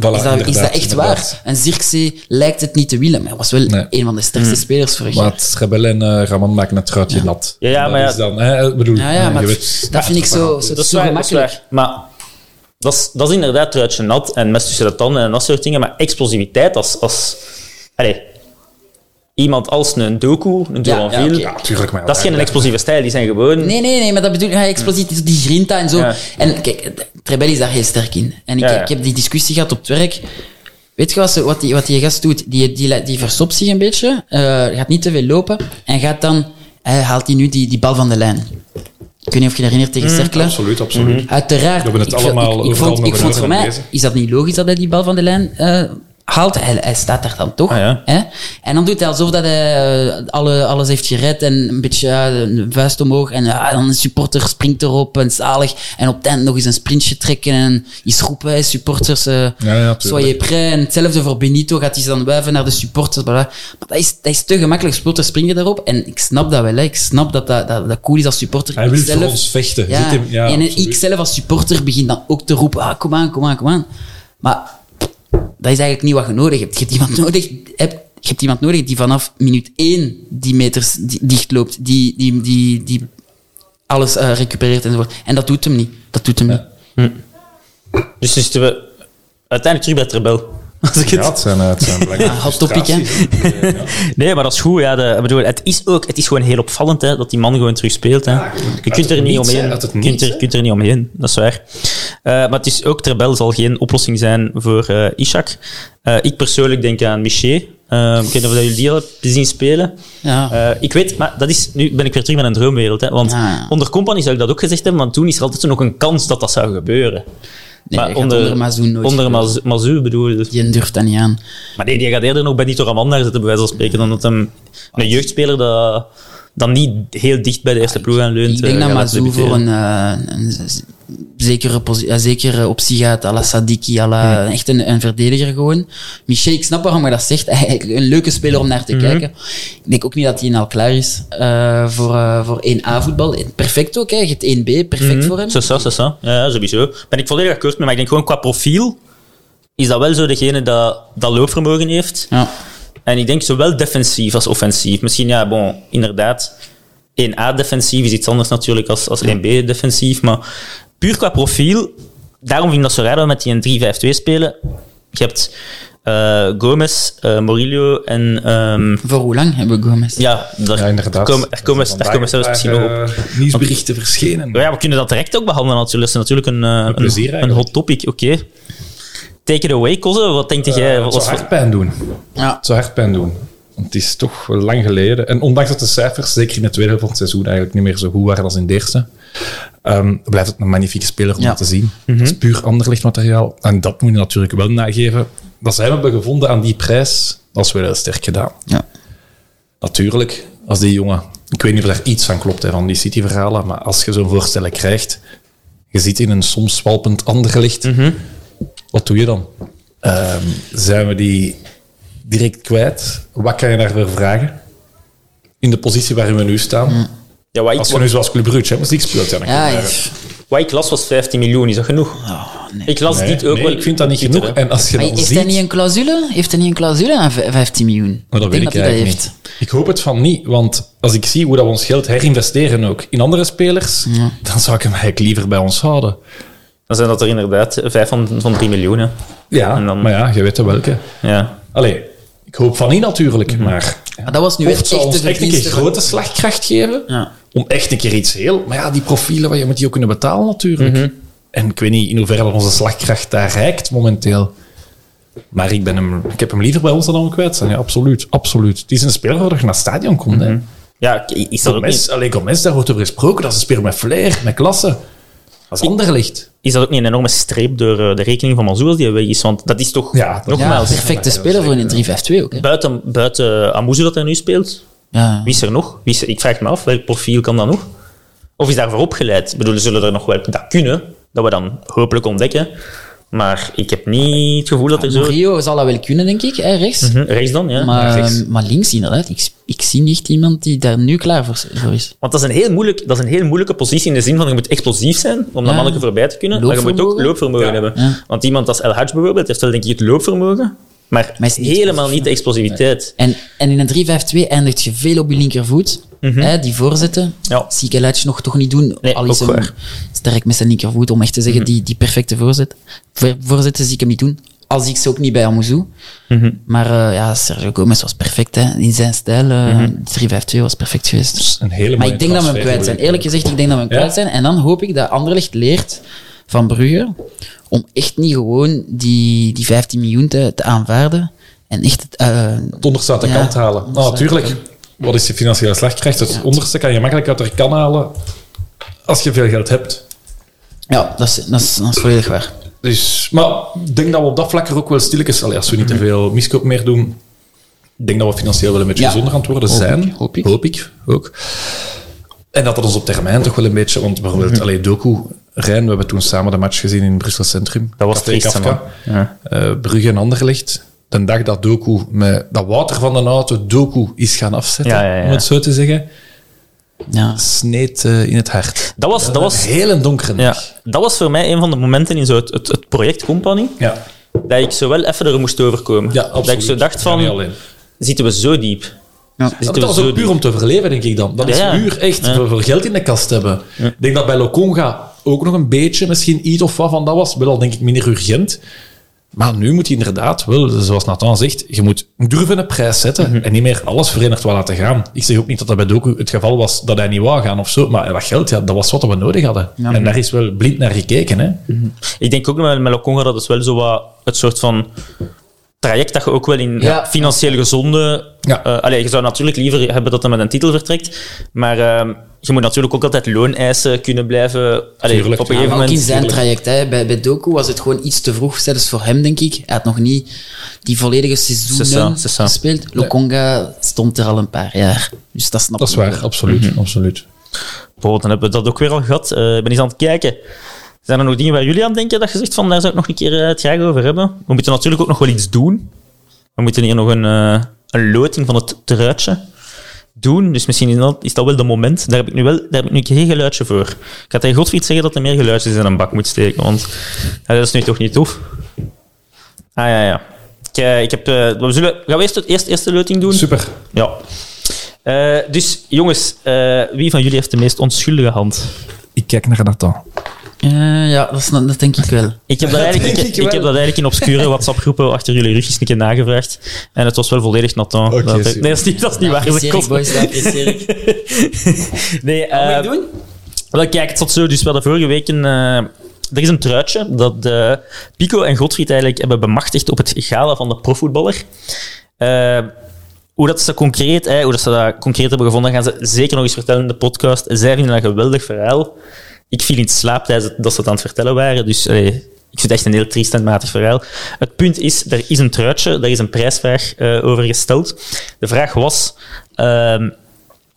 Voilà, Is dat, is dat inderdaad, echt inderdaad. waar? En Zirkzee lijkt het niet te willen, maar hij was wel Nee. een van de sterkste spelers vorig Maar jaar. het Rebel en eh, Raman maken het truitje nat. Ja, ja, Dat maar ja- is dan, hè, ik bedoel, Ja, ja, eh, maar weet- dat vind ik zo, zo, Dat is zo waar, dat is gemakkelijk. waar. Maar dat is, dat is inderdaad truitje nat en mes tussen de tanden en dat soort dingen. Maar explosiviteit als... als allee, iemand als een Doku, een Ja, Duranville... ja, oké. Ja, tuurlijk. Maar Dat is geen explosieve stijl, die zijn gewoon... Nee, nee, nee, maar dat bedoel ik, ja, explosief, die grinta en zo. Ja. En kijk, Trebel is daar heel sterk in. En ik, Ja, ja. ik heb die discussie gehad op het werk. Weet je wat, ze, wat, die, wat die gast doet? Die, die, die verstopt zich een beetje, eh, gaat niet te veel lopen en gaat dan, hij haalt hij nu die, die bal van de lijn. Ik weet niet of je je herinnert tegen Cercle. Absoluut, absoluut. Uiteraard. We hebben het ik, allemaal ik, ik overal vond, ik vond voor mij, is dat niet logisch dat hij die bal van de lijn eh, haalt? Hij, hij staat daar dan toch. Ah, ja. hè? En dan doet hij alsof dat hij eh, alle, alles heeft gered en een beetje ja, een vuist omhoog. En ja, dan een supporter springt erop en zalig. En op het eind nog eens een sprintje trekken en iets roepen. Supporters, eh ja, soyez prêts. En hetzelfde voor Benito gaat hij ze dan wuiven naar de supporters. bla. Maar dat is, dat is te gemakkelijk. Supporters springen daarop. En ik snap dat wel. Hè. Ik snap dat dat, dat, dat cool is als supporter. Hij wil zelf- voor ons vechten. ja, hem- en absoluut. ik zelf als supporter begin dan ook te roepen, ah, kom aan, kom aan, kom aan. Maar dat is eigenlijk niet wat je nodig hebt. Je hebt iemand nodig, hebt, je hebt iemand nodig die vanaf minuut één die meters di- dichtloopt, die, die, die, die alles eh, recupereert enzovoort. En dat doet hem niet. Dat doet hem niet. Dus zitten we uiteindelijk terug bij het rebel. <laughs> Als ik het... Ja, het zijn, eh, het zijn <laughs> Ah, hot topic, hè? Nee, maar dat is goed. Ja, de, ik bedoel, het, is ook, het is gewoon heel opvallend hè, dat die man gewoon terug speelt. Hè. je kunt er niet omheen. Je kunt er, kunt er niet omheen, dat is waar. Eh, maar het is ook, het rebel zal geen oplossing zijn voor eh Ishak. Eh, ik persoonlijk denk aan Miché. Eh, ik weet niet of dat jullie die al hebben zien spelen. Ja. Eh, ik weet, maar dat is, nu ben ik weer terug met een droomwereld. Hè, want Ja. onder Company zou ik dat ook gezegd hebben, want toen is er altijd nog een kans dat dat zou gebeuren. Nee, onder Mazou nooit Onder. Mazou, Mazou bedoel Die durft dat niet aan. maar nee, die gaat eerder nog bij Nito Ramanda zetten, bij wijze van spreken, dan dat hem een jeugdspeler dat, dat niet heel dicht bij de eerste ploeg aan leunt. Ik denk eh, dat Mazou voor een, eh, een zekere, zekere optie gaat, à la Sadiki, à la, echt een, een verdediger gewoon. Michel, ik snap waarom je dat zegt. <laughs> Eigenlijk een leuke speler om naar te kijken. Ik denk ook niet dat hij al klaar is eh, voor, eh, voor 1A voetbal. Perfect ook, hè. je hebt 1B, perfect voor hem. Ça, c'est ça. Ja, sowieso. Ben ik volledig akkoord mee, maar ik denk gewoon qua profiel is dat wel zo degene dat, dat loopvermogen heeft. Ja. En ik denk zowel defensief als offensief. Misschien, ja, bon, inderdaad. 1A defensief is iets anders natuurlijk als, als 1B defensief. Maar puur qua profiel, daarom vind ik dat zo raar dat we met die een 3-5-2 spelen. Je hebt eh, Gomez, eh, Morillo en... ehm, Voor hoe lang hebben we Gomez? ja, daar, Ja, inderdaad. komen, daar komen, daar komen we zelfs misschien nog op. Eh, nieuwsberichten verschenen. Ja, we kunnen dat direct ook behandelen natuurlijk. Dat is natuurlijk een, eh, plezier een, een hot topic. Oké. Take it away, Koze. Wat denk jij? Het was zou hartpijn doen. Ja. Het zou hartpijn doen. Want het is toch lang geleden. En ondanks dat de cijfers, zeker in de tweede helft van het seizoen, eigenlijk niet meer zo goed waren als in de eerste, ehm, blijft het een magnifieke speler om Ja. te zien. Het is puur anderlicht materiaal. En dat moet je natuurlijk wel nageven. Dat zij hebben gevonden aan die prijs, dat is wel heel sterk gedaan. Ja. Natuurlijk, als die jongen... Ik weet niet of daar iets van klopt, hè, van die City-verhalen, maar als je zo'n voorstellen krijgt, je zit in een soms zwalpend anderlicht, wat doe je dan? Ehm, zijn we die direct kwijt? Wat kan je daarvoor vragen? In de positie waarin we nu staan. Ja, wat ik, Als je nu zoals Club Brugge Champions League speelt, ja, dan Ja, ik- wat ik las was 15 miljoen. Is dat genoeg? Ik las Nee, dit ook nee, wel. ik vind dat niet genoeg. En als je Maar dan heeft ziet... hij niet een clausule? Heeft hij niet een clausule aan v- 15 miljoen? Maar dat weet ik dat dat niet. Ik hoop het van niet, want als ik zie hoe dat we ons geld herinvesteren ook in andere spelers, dan zou ik hem eigenlijk liever bij ons houden. Dan zijn dat er inderdaad vijf van, van 3 miljoen. Hè. Ja, En dan- maar ja, je weet wel welke. Ja. Allee, ik hoop van niet natuurlijk, maar... Maar dat was nu Of echt het zou echt ons de echt een keer grote slagkracht geven, Ja. om echt een keer iets heel... Maar ja, die profielen, wat je moet die ook kunnen betalen natuurlijk. En ik weet niet in hoeverre onze slagkracht daar reikt momenteel. Maar ik, ben hem, ik heb hem liever bij ons dan hem kwijt zijn. Ja, absoluut, absoluut. Het is een speler waar je naar het stadion komt. hè. Ja, is dat, ook Gomez, niet, allee, Gomez, daar wordt over gesproken. Dat is een speler met flair, met klasse. Dat is anderlicht. is dat ook niet een enorme streep door eh, de rekening van als die weg is? Want dat is toch... Ja, nogmaals, perfecte speler voor een 3-5-2 ook. Hè? buiten, buiten Amuzu dat hij nu speelt, Ja. wie is er nog? Wie is er- ik vraag me af, welk profiel kan dat nog? Of is daarvoor opgeleid? Ik bedoel, er zullen er nog wel dat kunnen, dat we dan hopelijk ontdekken. Maar ik heb niet het gevoel dat er zo... Rio zal dat wel kunnen, denk ik, hè, rechts. Hm, Rechts dan, ja. Maar, rechts. maar links inderdaad, ik, ik zie niet iemand die daar nu klaar voor, voor is. Want dat is, een heel moeilijk, dat is een heel moeilijke positie in de zin van je moet explosief zijn om dat Ja. manneke voorbij te kunnen. Maar je moet ook Loopvermogen. hebben. Want iemand als El Hadj bijvoorbeeld heeft wel denk ik het loopvermogen, maar, Maar is niet helemaal niet de explosiviteit. En, en in een 3-5-2 eindigt je veel op je linkervoet. hè, die voorzetten Ja. zie ik nog toch niet doen. Nee, al is ook hem waar. sterk met zijn linkervoet, om echt te zeggen, die, die perfecte voorzet. Voor- Voorzetten zie ik hem niet doen. Al zie ik ze ook niet bij Amouzou. Maar eh, ja, Sergio Gomez was perfect. Hè. In zijn stijl, eh 3-5-2 was perfect geweest. Een hele Maar ik denk dat we hem kwijt zijn. Eerlijk gezegd, ik denk dat we hem Ja? kwijt zijn. En dan hoop ik dat Anderlecht leert van Brugge, om echt niet gewoon die, die 15 miljoen te, te aanvaarden en echt het, eh, Het onderste uit de Ja, kant halen. Nou, natuurlijk, wat is je financiële slagkracht? Het onderste kan je makkelijk uit de kan halen als je veel geld hebt. Ja, dat is, dat, is, dat is volledig waar. Dus, maar ik denk dat we op dat vlak er ook wel stilletjes, allee, als we niet te veel miskoop meer doen, ik denk dat we financieel wel een beetje Ja. gezonder aan het worden Hoop zijn. ik, hoop ik. Hoop ik ook. En dat dat ons op termijn toch wel een beetje, want bijvoorbeeld, Mhm. allee, Doku, Rijn, we hebben toen samen de match gezien in Brussel Centrum. Dat was Café triest, Kafka. Ja. Eh, Brugge en Anderlecht. De dag dat Doku, met dat Wouter van den Auto Doku is gaan afzetten, Ja, ja, ja. om het zo te zeggen, Ja. sneed eh, in het hart. Dat was, dat, Een was, hele donkere ja, dag. dat was voor mij een van de momenten in zo het, het, het project Company, Ja, dat ik zo wel even er moest overkomen. ja dat ik zo dacht van, zitten we zo diep? Ja. Dat was ook puur om te overleven, denk ik dan. Dat is puur echt Ja. voor, geld in de kast hebben. Ik denk dat bij Lokonga ook nog een beetje misschien iets of wat van dat was. Wel al denk ik minder urgent. Maar nu moet je inderdaad wel, zoals Nathan zegt, je moet durven een prijs zetten Mhm. en niet meer alles verenigd wel laten gaan. Ik zeg ook niet dat dat bij Doku het geval was dat hij niet wou gaan of zo, maar dat geld, ja, dat was wat we nodig hadden. En daar is wel blind naar gekeken. Hè? Ik denk ook met, met Lokonga dat is wel zo wat het soort van traject dat je ook wel in Ja. financieel gezonde... Ja. eh, allee, je zou natuurlijk liever hebben dat hij met een titel vertrekt, maar ehm, je moet natuurlijk ook altijd looneisen kunnen blijven... Allee, Tuurlijk, op een Ja, gegeven maar ook in moment... zijn traject. Hè. Bij, bij Doku was het gewoon iets te vroeg, zelfs voor hem, denk ik. Hij had nog niet die volledige ça. gespeeld. Lokonga stond er al een paar jaar. Dus dat snap Dat is ik waar, absoluut. absoluut. Bijvoorbeeld, dan hebben we dat ook weer al gehad. Eh, Ik ben eens aan het kijken. Zijn er nog dingen waar jullie aan denken dat je zegt van daar zou ik nog een keer eh, het graag over hebben? We moeten natuurlijk ook nog wel iets doen. We moeten hier nog een, eh, een loting van het truitje doen. Dus misschien is dat, is dat wel de moment. Daar heb ik nu wel daar heb ik nu geen geluidje voor. Ik ga tegen Godfried zeggen dat er meer geluidjes in een bak moet steken, want ja, dat is nu toch niet tof. Ah ja, ja. Ik, eh, ik heb, we zullen, gaan we eerst het eerste, eerste loting doen? Super. Ja. Eh, dus jongens, eh, wie van jullie heeft de meest onschuldige hand? Ik kijk naar Nathan. Eh, ja, dat, is, dat denk <laughs> ik wel. Ik heb dat eigenlijk, ik, ik ik heb dat eigenlijk in obscure WhatsApp-groepen achter jullie rugjes een keer nagevraagd. En het was wel volledig Nathan. Oké, dat, nee, dat is niet, dat is niet waar. Dat kost- boys, dat <laughs> nee, Wat moet eh, ik doen? Wel, kijk, het zat zo. Dus we hadden vorige week een... eh, er is een truitje dat Pico en Godfried eigenlijk hebben bemachtigd op het gala van de profvoetballer. Eh, hoe dat ze concreet, hè, hoe dat ze dat concreet hebben gevonden, gaan ze zeker nog eens vertellen in de podcast. Zij vinden dat een geweldig verhaal. Ik viel in slaap tijdens dat ze het aan het vertellen waren, dus allee, ik vind het echt een heel triest en matig verhaal. Het punt is, er is een truitje, daar is een prijsvraag eh, over gesteld. De vraag was, ehm,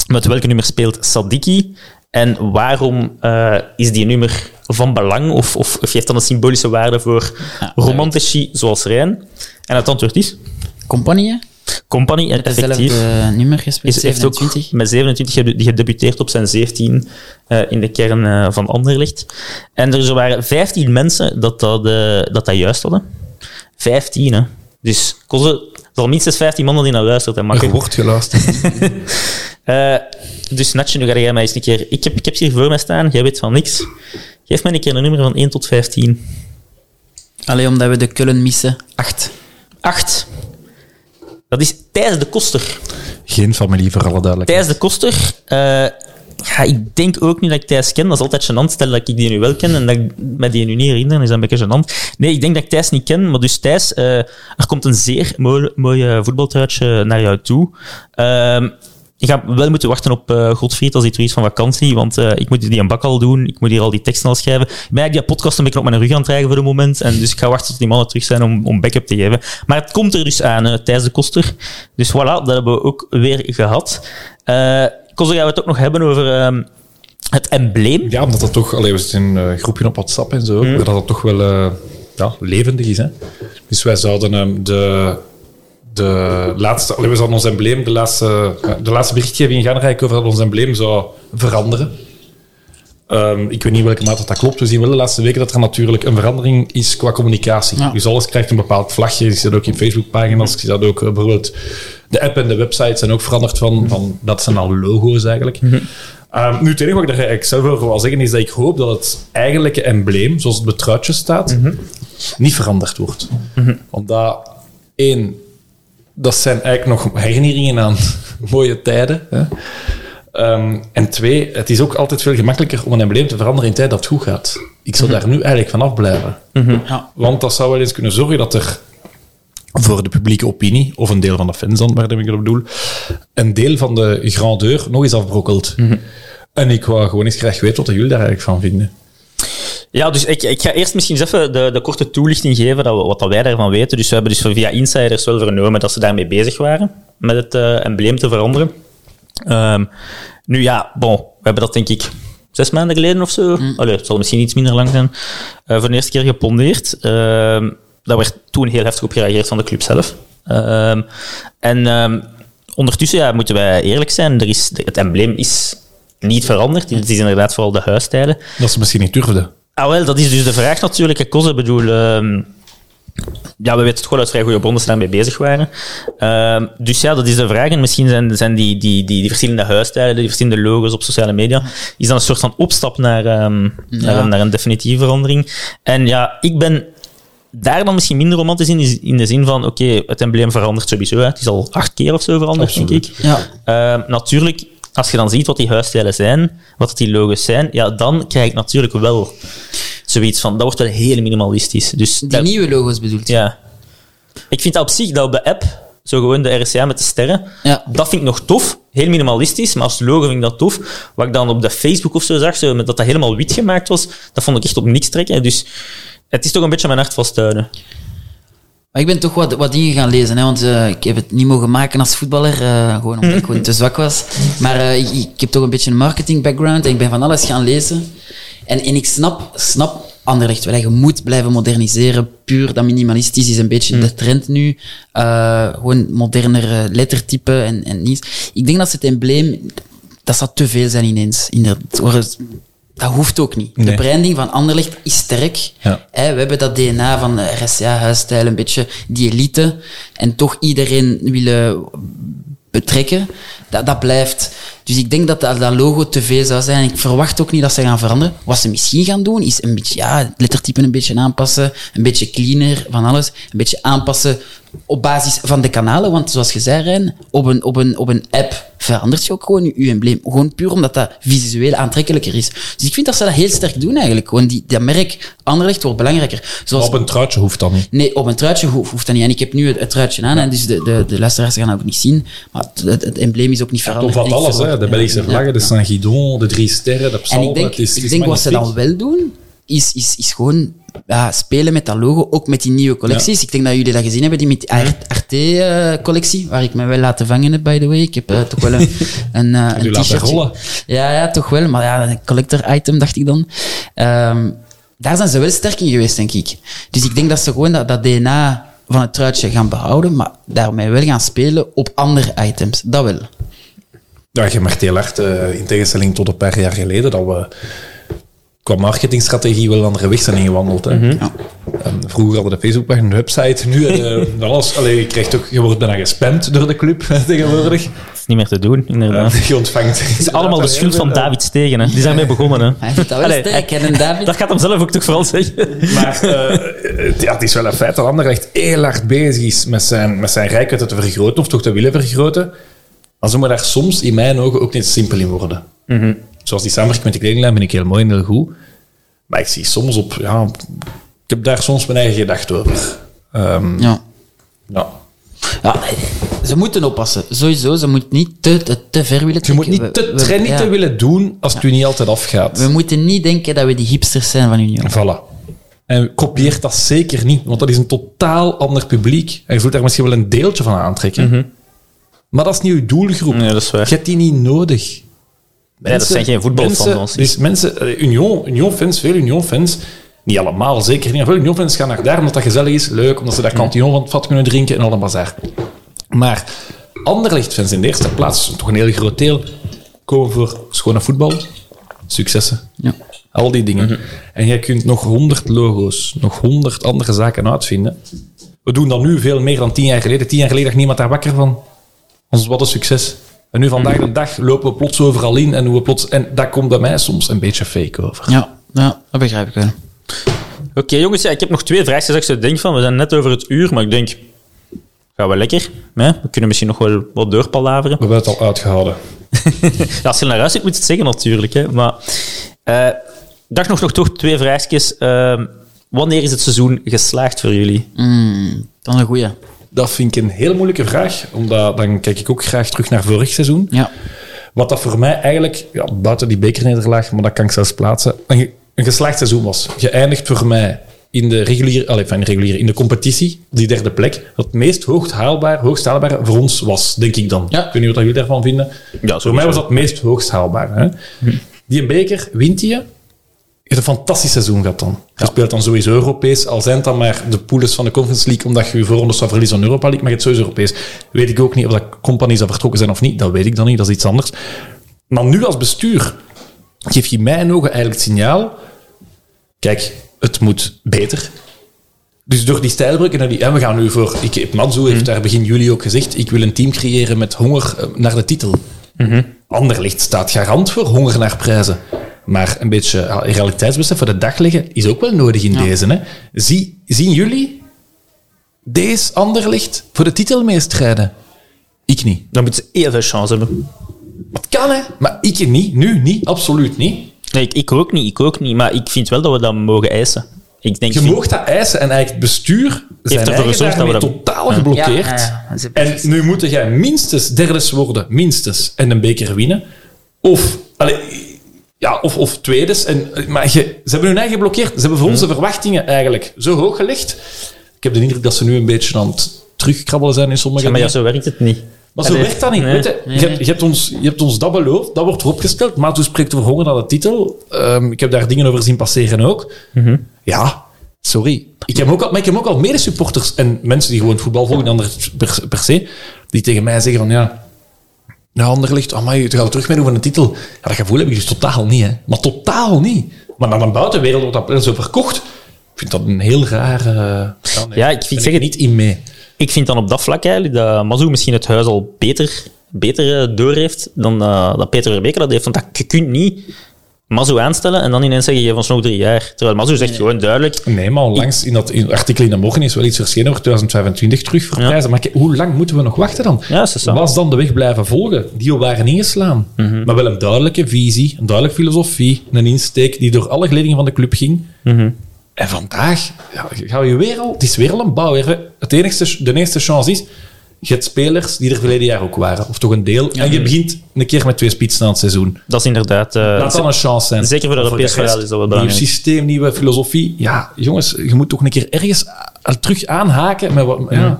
met welke nummer speelt Sadiki? En waarom eh, is die nummer van belang? Of, of, of heeft dat een symbolische waarde voor romantici zoals Rijn? En het antwoord is Compagnie? Company. En effectief nummer gespeeld, is, heeft ook 27. met 27 gedebu- die gedebuteerd op zijn 17 eh, in de kern eh, van Anderlecht. En er waren 15 mensen dat dat, eh, dat, dat juist hadden. 15, hè. Dus kozen, er zal minstens 15 mannen die naar luistert. Mag Er wordt geluisterd. <laughs> Eh, dus Natje, nu ga jij mij eens een keer... Ik heb, ik heb ze hier voor mij staan, jij weet van niks. Geef mij een keer een nummer van 1 tot 15. Alleen omdat we de Kullen missen. 8. 8. Dat is Thijs de Koster. Geen familie, voor alle duidelijkheid. Thijs de Koster... eh, ja, ik denk ook niet dat ik Thijs ken. Dat is altijd gênant. Stel dat ik die nu wel ken en dat ik me die nu niet herinner, is dat een beetje gênant. Nee, ik denk dat ik Thijs niet ken. Maar dus Thijs, eh, er komt een zeer mooi, mooi voetbaltruitje naar jou toe. Ehm ik ga wel moeten wachten op eh Godfried als hij terug is van vakantie, want eh, ik moet die een bak al doen, ik moet hier al die teksten al schrijven. Ik ben eigenlijk die podcast een beetje op mijn rug aan het krijgen voor de moment, en dus ik ga wachten tot die mannen terug zijn om, om backup te geven. Maar het komt er dus aan, eh Thijs de Koster. Dus voilà, dat hebben we ook weer gehad. Eh Koster, gaan we het ook nog hebben over ehm, het embleem. Ja, omdat dat toch... Allee, we zitten in een groepje op WhatsApp en zo, maar dat dat toch wel ja, levendig is. Hè? Dus wij zouden ehm, de, de laatste... We zouden ons embleem, de laatste, de laatste berichtgeving gaan rijken over dat ons embleem zou veranderen. Ehm, ik weet niet welke mate dat klopt. We zien wel de laatste weken dat er natuurlijk een verandering is qua communicatie. Ja. Dus alles krijgt een bepaald vlagje. Ik zie dat ook in Facebookpagina's. Ik zie dat ook eh, bijvoorbeeld... De app en de website zijn ook veranderd van... van dat zijn al logo's eigenlijk. Ehm, nu, het enige wat ik er eigenlijk zelf over wil zeggen is dat ik hoop dat het eigenlijke embleem, zoals het betruitje staat, niet veranderd wordt. Omdat, één, dat zijn eigenlijk nog herinneringen aan <laughs> mooie tijden. Hè? Ehm, en twee, het is ook altijd veel gemakkelijker om een embleem te veranderen in tijd dat het goed gaat. Ik zou daar nu eigenlijk vanaf blijven. Ja. Want dat zou wel eens kunnen zorgen dat er voor de publieke opinie, of een deel van de fans dan, waar ik dat bedoel, een deel van de grandeur nog eens afbrokkelt. En ik wou gewoon eens graag weten wat jullie daar eigenlijk van vinden. Ja, dus ik, ik ga eerst misschien eens even de, de korte toelichting geven, dat we, wat dat wij daarvan weten. Dus we hebben dus via insiders wel vernomen dat ze daarmee bezig waren, met het eh, embleem te veranderen. Ehm, nu ja, bon, we hebben dat denk ik zes maanden geleden of zo, Allee, het zal misschien iets minder lang zijn, eh, voor de eerste keer gepondeerd. Ehm daar werd toen heel heftig op gereageerd van de club zelf. Ehm, en ehm, ondertussen ja, moeten wij eerlijk zijn, er is, het embleem is niet veranderd. Het is inderdaad vooral de huisstijlen. Dat ze misschien niet durfden. Ah, wel, dat is dus de vraag natuurlijk. Ik bedoel... ehm, ja, we weten het gewoon uit vrij goede bronnen dat ze daarmee bezig waren. Ehm, dus ja, dat is de vraag. En misschien zijn, zijn die, die, die, die verschillende huisstijlen, die verschillende logos op sociale media, is dan een soort van opstap naar, ehm, naar, een, naar een definitieve verandering. En ja, ik ben daar dan misschien minder romantisch in, is in de zin van, oké, het embleem verandert sowieso. Hè. Het is al acht keer of zo veranderd, denk ik. Ja. Natuurlijk, als je dan ziet wat die huisstijlen zijn, wat die logos zijn, ja, dan krijg ik natuurlijk wel zoiets van, dat wordt wel heel minimalistisch. Dus Die dat- nieuwe logo's bedoelt je? ja. Ik vind dat op zich, dat op de app, zo gewoon de RCA met de sterren, Ja. dat vind ik nog tof. Heel minimalistisch, maar als logo vind ik dat tof. Wat ik dan op de Facebook of zo zag, zo, dat dat helemaal wit gemaakt was, dat vond ik echt op niks trekken. Dus het is toch een beetje mijn hart vasthouden. Maar ik ben toch wat, wat dingen gaan lezen, hè, want eh, ik heb het niet mogen maken als voetballer, eh, gewoon omdat ik gewoon te zwak was. Maar eh, ik, ik heb toch een beetje een marketing background en ik ben van alles gaan lezen. En, en ik snap, snap Anderlecht wel, je moet blijven moderniseren. Puur dat minimalistisch is een beetje de trend nu. Gewoon modernere lettertypen en, en niets. Ik denk dat ze het embleem, dat zou te veel zijn ineens. Inderdaad. Dat hoeft ook niet. De branding van Anderlecht is sterk. Ja. We hebben dat DNA van de RSA-huisstijl, een beetje die elite. En toch iedereen willen betrekken. Dat, dat blijft. Dus ik denk dat, dat logo te veel zou zijn. Ik verwacht ook niet dat ze gaan veranderen. Wat ze misschien gaan doen, is een beetje, ja, het lettertype een beetje aanpassen. Een beetje cleaner van alles. Een beetje aanpassen op basis van de kanalen. Want zoals je zei, Rijn, op een, op een, op een app verandert je ook gewoon je, embleem. Gewoon puur omdat dat visueel aantrekkelijker is. Dus ik vind dat ze dat heel sterk doen eigenlijk. Gewoon die, dat merk Anderlecht wordt belangrijker. Zoals Op een truitje hoeft dat niet. Nee, op een truitje ho- hoeft dat niet. En ik heb nu het, het truitje aan, en dus de, de, de luisteraars gaan dat ook niet zien. Maar het, het, het embleem is ook niet veranderd. ik alles, hè. De Belgische vlaggen, de Saint-Guidon, de drie sterren, de En psalmen. ik denk, is, ik denk wat ze dan wel doen, is, is, is gewoon ja, spelen met dat logo, ook met die nieuwe collecties. Ik denk dat jullie dat gezien hebben, die met die Arte-collectie, waar ik me wel laten vangen heb, by the way. Ik heb eh, toch wel een, <laughs> een, eh, een rollen. Ja, ja, toch wel. Maar ja, een collector item, dacht ik dan. Ehm, daar zijn ze wel sterk in geweest, denk ik. Dus ik denk dat ze gewoon dat, dat DNA van het truitje gaan behouden, maar daarmee wel gaan spelen op andere items. Dat wel. Ja, je merkt heel hard, eh, in tegenstelling tot een paar jaar geleden, dat we qua marketingstrategie wel een andere weg zijn ingewandeld. Hè. Ja. En vroeger hadden de Facebook een website, nu eh, <laughs> alles. Allee, je, krijgt ook, je wordt bijna gespamd door de club tegenwoordig. Dat is niet meer te doen, inderdaad. Eh, je ontvangt... Het is allemaal de schuld van David Stegen. Hè. Die is daarmee begonnen. Hè. Hij dat Allee, sterk, David? Dat gaat hem zelf ook toch vooral zeggen. Maar eh, het- ja, het is wel een feit dat Anderlecht heel hard bezig is met zijn, met zijn rijkheid te vergroten, of toch te willen vergroten. Dan zullen we daar soms in mijn ogen ook niet simpel in worden. Zoals die samenwerking met de kledinglijn vind ik heel mooi en heel goed. Maar ik zie soms op... Ja, ik heb daar soms mijn eigen gedachten over. Ehm, Ja. ja. Ze moeten oppassen. Sowieso, ze moeten niet te, te, te ver willen Je moet niet We- te we- trendy ja. te willen doen als het u niet altijd afgaat. We moeten niet denken dat we die hipsters zijn van Union. Voilà. En kopieer dat zeker niet, want dat is een totaal ander publiek. En je voelt daar misschien wel een deeltje van aantrekken. Maar dat is niet uw doelgroep. Nee, dat is waar. Je hebt die niet nodig. Nee, dat zijn geen voetbalfans, mensen-. Dus mensen, eh, Union, Union-fans, veel Union-fans, niet allemaal, zeker niet. Veel Union-fans gaan naar daar omdat dat gezellig is, leuk, omdat ze daar cantillon van het vat kunnen drinken en al een bazaar. Maar Anderlecht-fans in de eerste plaats, toch een heel groot deel, komen voor schone voetbal, successen. Ja. Al die dingen. En jij kunt nog honderd logo's, nog honderd andere zaken uitvinden. We doen dat nu veel meer dan tien jaar geleden. Tien jaar geleden dacht niemand daar wakker van. Ons wat een succes. En nu vandaag de dag lopen we plots overal in en, hoe we plots, en dat komt bij mij soms een beetje fake over. Ja, ja, dat begrijp ik wel. Oké, jongens, ja, ik heb nog twee vraagjes dat ik denk van. We zijn net over het uur, maar ik denk... Gaan we lekker. Hè? We kunnen misschien nog wel wat doorpalaveren. We hebben het al uitgehouden. <laughs> Ja, als je naar huis zit, moet je het zeggen natuurlijk. Hè. Maar eh, ik dacht nog, nog toch twee vraagjes. Ehm, wanneer is het seizoen geslaagd voor jullie? Mm, dat is een goeie. Dat vind ik een heel moeilijke vraag, omdat dan kijk ik ook graag terug naar vorig seizoen. Ja. Wat dat voor mij eigenlijk, ja, buiten die bekernederlaag, maar dat kan ik zelfs plaatsen, een, een geslaagd seizoen was. Geëindigd voor mij in de reguliere, allez, enfin, reguliere, in de competitie, die derde plek, dat het meest hoogst haalbaar, hoogst haalbare voor ons was, denk ik dan. Ja. Ik weet niet wat jullie daarvan vinden. Ja, voor mij was dat het meest hoogst haalbaar. Hè? Die een beker wint je. Je hebt een fantastisch seizoen gehad dan. Je speelt dan sowieso Europees, al zijn het dan maar de poules van de Conference League, omdat je je voorrondes zou verliezen aan Europa League, maar je hebt sowieso Europees. Weet ik ook niet of dat companies dat vertrokken zijn of niet, dat weet ik dan niet, dat is iets anders. Maar nu als bestuur geef je in mijn ogen eigenlijk het signaal, kijk, het moet beter. Dus door die stijlbrug en die, we gaan nu voor, ik, Manzo heeft daar begin juli ook gezegd, ik wil een team creëren met honger eh, naar de titel. Anderlicht staat garant voor honger naar prijzen. Maar een beetje ja, realiteitsbesef voor de dag leggen is ook wel nodig in deze. Hè? Zie, zien jullie deze Anderlicht voor de titel meestrijden? Ik niet. Dan moeten ze heel veel chance hebben. Het kan, hè? Maar ik niet. Nu niet. Absoluut niet. Nee, ik, ik ook niet, ik ook niet. Maar ik vind wel dat we dat mogen eisen. Ik denk, Je mag dat eisen en eigenlijk het bestuur zijn ervoor gezorgd dat we dat- totaal geblokkeerd. Ja, ja, En nu moet jij minstens derde worden, minstens, en een beker winnen. Of, allee, ja, of, of tweedes. En, maar je, ze hebben hun eigen geblokkeerd. Ze hebben voor onze verwachtingen eigenlijk zo hoog gelegd. Ik heb de indruk dat ze nu een beetje aan het terugkrabbelen zijn in sommige Ja, maar ja, zo werkt het niet. Maar zo Allee, werkt dat niet. nee. Weet je, je, hebt, je, hebt ons, je hebt ons dat beloofd, dat wordt vooropgesteld. Maar toen spreekt over honger naar de titel. Ehm, ik heb daar dingen over zien passeren ook. Mhm. Ja, sorry. Ik heb ook al, maar ik heb ook al medesupporters en mensen die gewoon voetbal volgen, anders per, per se, die tegen mij zeggen van ja, nou, Anderlicht, amai, je gaat terug van een titel. Ja, dat gevoel heb ik dus totaal niet, hè. Maar totaal niet. Maar naar de buitenwereld wordt dat zo verkocht. Ik vind dat een heel raar... eh, ja, nee, Ja, ik vind- zeg het- niet in mee. Ik vind dan op dat vlak eigenlijk dat Mazou misschien het huis al beter, beter eh, door heeft dan eh, dat Peter Verbeek dat heeft. Want dat, je kunt niet Mazou aanstellen en dan ineens zeggen je van nog drie jaar. Terwijl Mazou zegt gewoon duidelijk... Nee, maar onlangs in dat in artikel in de morgen is wel iets verschenen over 2025 terug voor Ja. Maar kijk, hoe lang moeten we nog wachten dan? Ja. Was dan de weg blijven volgen? Die waren ingeslaan. Mhm. Maar wel een duidelijke visie, een duidelijke filosofie, een insteek die door alle geledingen van de club ging. Mhm. En vandaag ja, gaan we weer al... Het is weer al een bouwwerf. Het enigste, de enige chance is... Je hebt spelers die er verleden jaar ook waren. Of toch een deel. En je begint een keer met twee spitsen aan het seizoen. Dat is inderdaad... eh, Laat dan een chance zijn. Zeker voor de Europese rest, verhaal is dat wel Nieuw systeem, nieuwe filosofie. Ja, jongens, je moet toch een keer ergens terug aanhaken. Met wat, ja.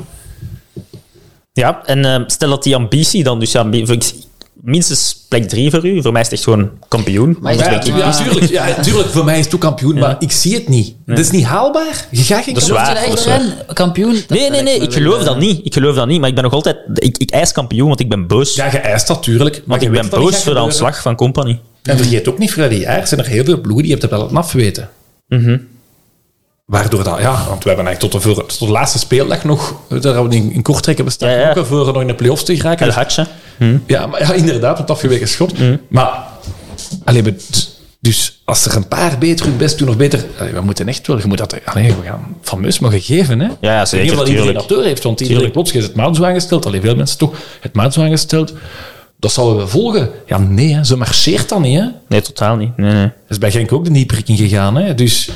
Ja, en eh, stel dat die ambitie dan dus... Ja, ik- minstens plek drie voor u. Voor mij is het echt gewoon kampioen. Maar Ja, ik- ja, tuurlijk, ja, tuurlijk, voor mij is het ook kampioen, maar ik zie het niet. Dat is niet haalbaar. Je gaat geen Dat is kampioen- waar. Dat is dat? Kampioen? Dat- Nee, nee, dat nee, ik geloof dat niet. Ik geloof dat niet, maar ik ben nog altijd... Ik, ik eis kampioen, want ik ben boos. Ja, je eist dat, tuurlijk. Maar want ik ben dat boos voor de ontslag van Company. En vergeet ook niet, verleden jaar zijn er heel veel ploegen die je hebt het wel afweten. Mhm. Waardoor dat, ja, want we hebben eigenlijk tot de, voor- tot de laatste speeldag nog, daar hebben we in, in Kortrijk hebben we Ja, ja. staan voor nog in de play-offs te geraken. El Hatje. Ja, maar ja, inderdaad, het afgeweken schot. Mhm. Maar, allee, we- dus als er een paar beter hun best doen of beter, allee, we moeten echt wel, je moet dat, allee, we gaan fameus mogen geven, hè. ja, zeker, niet of dat iedereen tuurlijk. dat door heeft, want iedereen plots is het maat zo aangesteld, alleen veel mensen toch, het maat zo aangesteld. Dat zouden we volgen. Ja, nee, hè, zo marcheert dat niet, hè. Nee, totaal niet. Nee, nee. Dat is bij Genk ook de in gegaan. Hè? Dus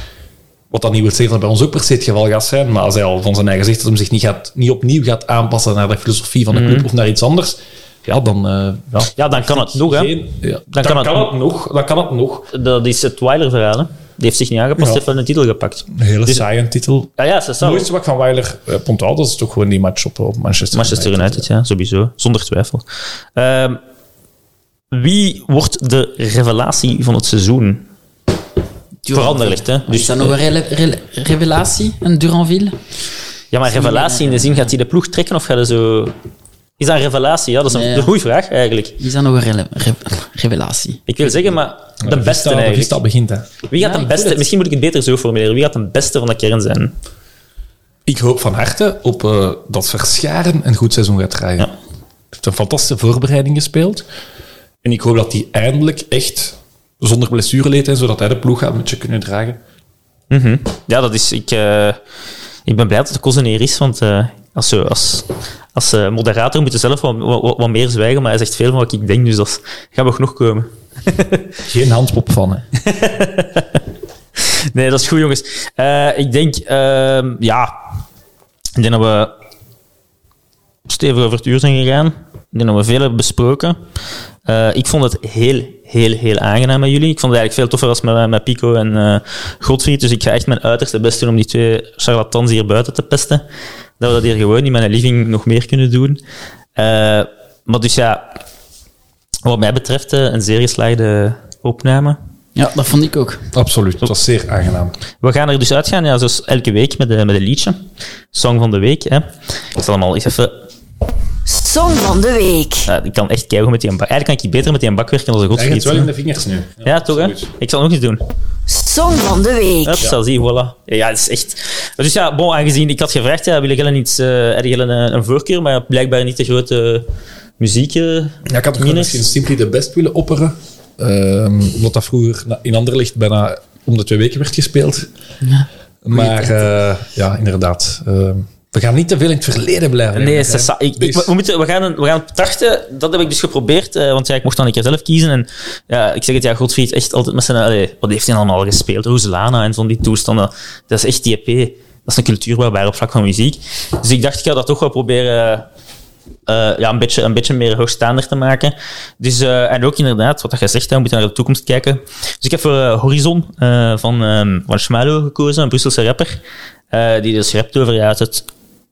wat dat niet wil zeggen dat bij ons ook per se het geval gaat zijn, maar als hij al van zijn eigen zegt dat hij zich niet, gaat, niet opnieuw gaat aanpassen naar de filosofie van de club of naar iets anders, ja, dan... eh, ja, Ja, dan kan het nog, hè. geen- ja, dan, kan kan, het- het, nog. Dan kan het nog. Dat is het Weiler-verhaal. Die heeft zich niet aangepast, Ja. heeft wel een titel gepakt. Een hele Dus- saaie titel. Ja, ja, Het mooiste wat van Weiler uh, onthoud, dat is toch gewoon die match op, op Manchester, Manchester United, ja, sowieso. Zonder twijfel. Ehm, wie wordt de revelatie van het seizoen? Veranderlijk, hè? Is Dus, dat nog een rele- revelatie, een Duranville? ja, maar revelatie in de zin, gaat hij de ploeg trekken of gaat hij zo... Is dat een revelatie? Ja, dat is een, Nee, ja. een goede vraag, eigenlijk. Is dat nog een re- revelatie? Ik wil zeggen, maar de beste eigenlijk. Begint, hè. Wie gaat Ja, de beste... Misschien moet ik het beter zo formuleren. Wie gaat de beste van de kern zijn? Ik hoop van harte op eh, dat Verscharen een goed seizoen gaat draaien. Ja. Hij heeft een fantastische voorbereiding gespeeld. En ik hoop dat hij eindelijk echt zonder blessure leed, en zodat hij de ploeg gaat met je kunnen dragen. Ja, dat is... Ik, eh, Ik ben blij dat de kozen hier is, want eh, als, als, als eh, moderator moet je zelf wat, wat, wat meer zwijgen, maar hij zegt veel van wat ik denk, dus dat gaat nog genoeg komen. <laughs> Geen handpop van, hè. Nee, dat is goed, jongens. Ik denk, ehm, ja, ik denk dat we stevig over het uur zijn gegaan. Ik denk dat we veel hebben besproken. Eh, ik vond het heel, heel, heel aangenaam met jullie. Ik vond het eigenlijk veel toffer als met, met Pico en eh Godfried. Dus ik ga echt mijn uiterste best doen om die twee charlatans hier buiten te pesten. Dat we dat hier gewoon in mijn living nog meer kunnen doen. Eh, maar dus ja, wat mij betreft een zeer geslaagde opname. Ja, dat vond ik ook. Absoluut. Dat was zeer aangenaam. We gaan er dus uitgaan, ja, zoals elke week met, de, met een liedje. Song van de week. Hè. Ik zal allemaal eens even... Song van de week. Ja, ik kan echt keigoed met die bak. Eigenlijk kan ik beter met die bak werken dan onze Hij gaat Godfried. wel in de vingers nu. Ja, toch hè? Ik zal nog eens doen. Song van de week. Hup, zo zie, voilà. Ja, het is echt... Dus ja, bon, aangezien ik had gevraagd, ja, wil je iets, uh, een, een voorkeur, maar blijkbaar niet de grote muziek. eh, Ja, ik had misschien Simply the Best willen opperen. Ehm, omdat dat vroeger in Anderlecht bijna om de twee weken werd gespeeld. maar eh, ja, inderdaad. ehm, we gaan niet te veel in het verleden blijven. Nee. Ik, ik- Deze- we, moeten, we, gaan, we gaan trachten, dat heb ik dus geprobeerd, eh, want ja, ik mocht dan een keer zelf kiezen. En ja, ik zeg het, ja, Godfried echt altijd met zijn... Allee, wat heeft hij allemaal gespeeld? Roselana en van die toestanden. Dat is echt die EP. Dat is een cultuurbouwbaar op vlak van muziek. Dus ik dacht, ik ga dat toch wel proberen... eh, ja, een, beetje, een beetje meer hoogstaander te maken. Dus, eh, en ook inderdaad, wat je zegt, hè, we moeten naar de toekomst kijken. Dus ik heb voor Horizon van, ehm van Schmalo gekozen, een Brusselse rapper. die dus rapt over ja, het,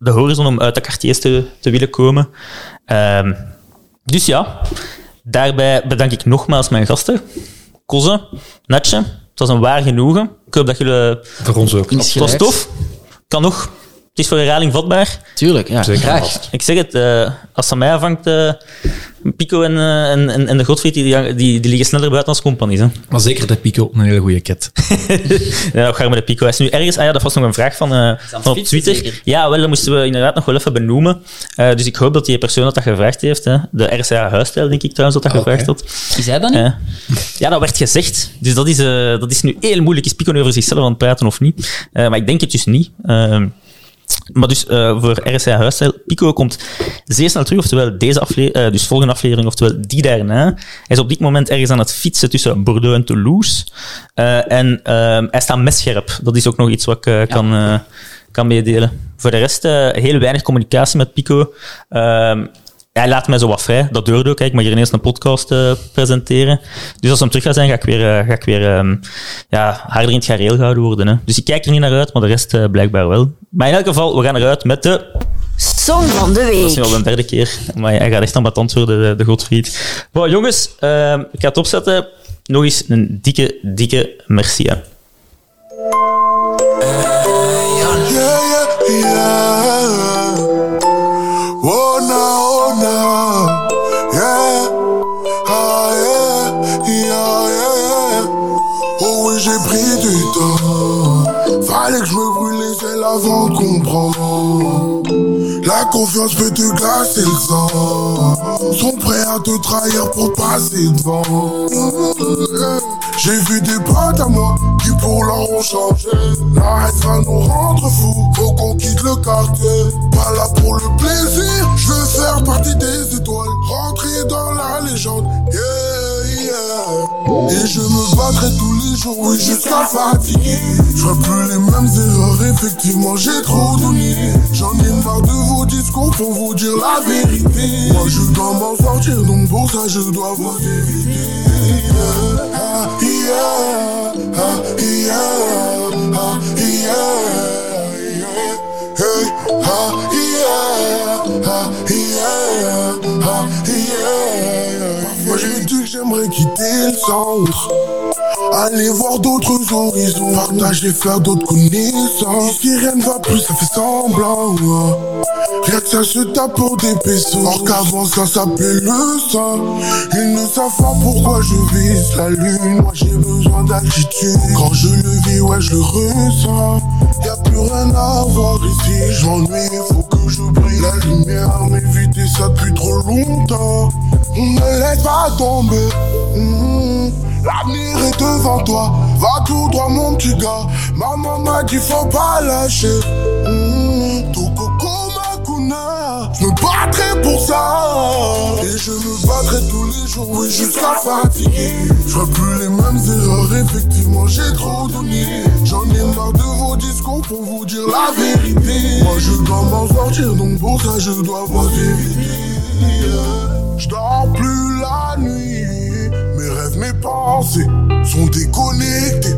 de horizon om uit de quartiers te, te willen komen. Ehm, dus ja, daarbij bedank ik nogmaals mijn gasten. Koze, Netje, het was een waar genoegen. Ik hoop dat jullie... Voor ons ook. Het was tof. Kan nog. Het is voor herhaling vatbaar. Tuurlijk, ja. Zeker graag. vast. Ik zeg het, eh, als het aan mij afhangt, eh, Pico en, eh, en, en, en de Godfried, die, die, die liggen sneller buiten als companies. Hè. <laughs> Maar zeker de Pico, een hele goede ket. <laughs> Ja, je met de Pico? Hij is nu ergens... Ah ja, dat was nog een vraag van, eh, van op Twitter. zeker? Ja, wel, dat moesten we inderdaad nog wel even benoemen. Eh, dus ik hoop dat die persoon dat dat gevraagd heeft. Hè. De RCA Huisstijl, denk ik trouwens, dat dat gevraagd had. Is hij dat niet? Ja, dat werd gezegd. Dus dat is, eh, dat is nu heel moeilijk. Is Pico nu over zichzelf aan het praten of niet? Eh, maar ik denk het dus niet. Ehm, maar dus eh, voor RSA Huisstijl, Pico komt zeer snel terug, oftewel deze aflevering, dus volgende aflevering, oftewel die daarna. Hij is op dit moment ergens aan het fietsen tussen Bordeaux en Toulouse. Eh, en ehm, hij staat messcherp. Dat is ook nog iets wat ik eh, kan, eh, kan meedelen. Voor de rest, eh, heel weinig communicatie met Pico. Hij laat mij zo wat vrij. Dat duurde ook. hè. Ik mag hier ineens een podcast eh, presenteren. Dus als hem terug gaat zijn, ga ik weer, eh, ga ik weer ehm, ja, harder in het gareel gehouden worden. Hè. Dus ik kijk er niet naar uit, maar de rest eh, blijkbaar wel. Maar in elk geval, we gaan eruit met de... Song van de Dat is nu week. al de derde keer. Maar hij gaat echt aan mijn tand worden, de, de Godfried. Bon, jongens, ehm, ik ga het opzetten. Nog eens een dikke, dikke merci. Hè. Yeah, yeah, yeah. Avant de comprendre. La confiance peut te glacer le sang. Sont prêts à te trahir pour passer devant. J'ai vu des potes à moi qui pour leur ont changé. La va nous rendre fous, faut qu'on quitte le quartier. Pas là pour le plaisir, je veux faire partie des étoiles. Rentrer dans la légende, yeah, yeah. Et je me battrai tous oui, jusqu'à fatiguer. Je plus les mêmes erreurs, effectivement, j'ai trop donné. J'en ai marre de vos discours pour vous dire la vérité. Moi, je dois m'en sortir, donc pour ça, je dois vous éviter. Parfois j'ai dit que j'aimerais quitter le centre Aller voir d'autres horizons Partager, faire d'autres connaissances. Ici rien ne va plus, ça fait semblant. Rien que ça se tape pour des pesos. Or qu'avant ça s'appelait le sang. Ils ne savent pas pourquoi je vise la lune. Moi j'ai besoin d'altitude. Quand je le vis, ouais je le ressens. Y'a plus rien à voir ici. Je m'ennuie, faut que je brille La lumière. M'éviter ça depuis trop longtemps. Ne laisse pas tomber. Mhm. L'avenir est devant toi. Va tout droit mon petit gars. Maman m'a dit faut pas lâcher. Mmh, Ton coco ma kuna Je me battrai pour ça. Et je me battrai tous les jours Oui jusqu'à fatiguer Je plus les mêmes erreurs Effectivement j'ai trop donné. J'en ai marre de vos discours Pour vous dire la vérité. Moi je dois m'en sortir Donc pour ça je dois vous éviter Mes rêves, mes pensées Sont déconnectés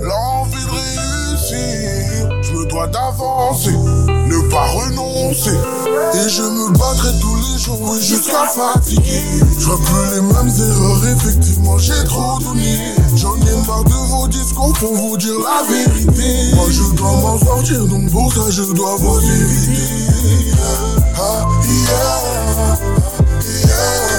L'envie de réussir, je me dois d'avancer, ne pas renoncer. Et je me battrai tous les jours, oui, jusqu'à fatiguer. Je ferai plus les mêmes erreurs, effectivement, j'ai trop donné. J'en ai marre de vos discours pour vous dire la vérité. Moi, je dois m'en sortir, donc pour ça, je dois vous éviter. Ah, yeah.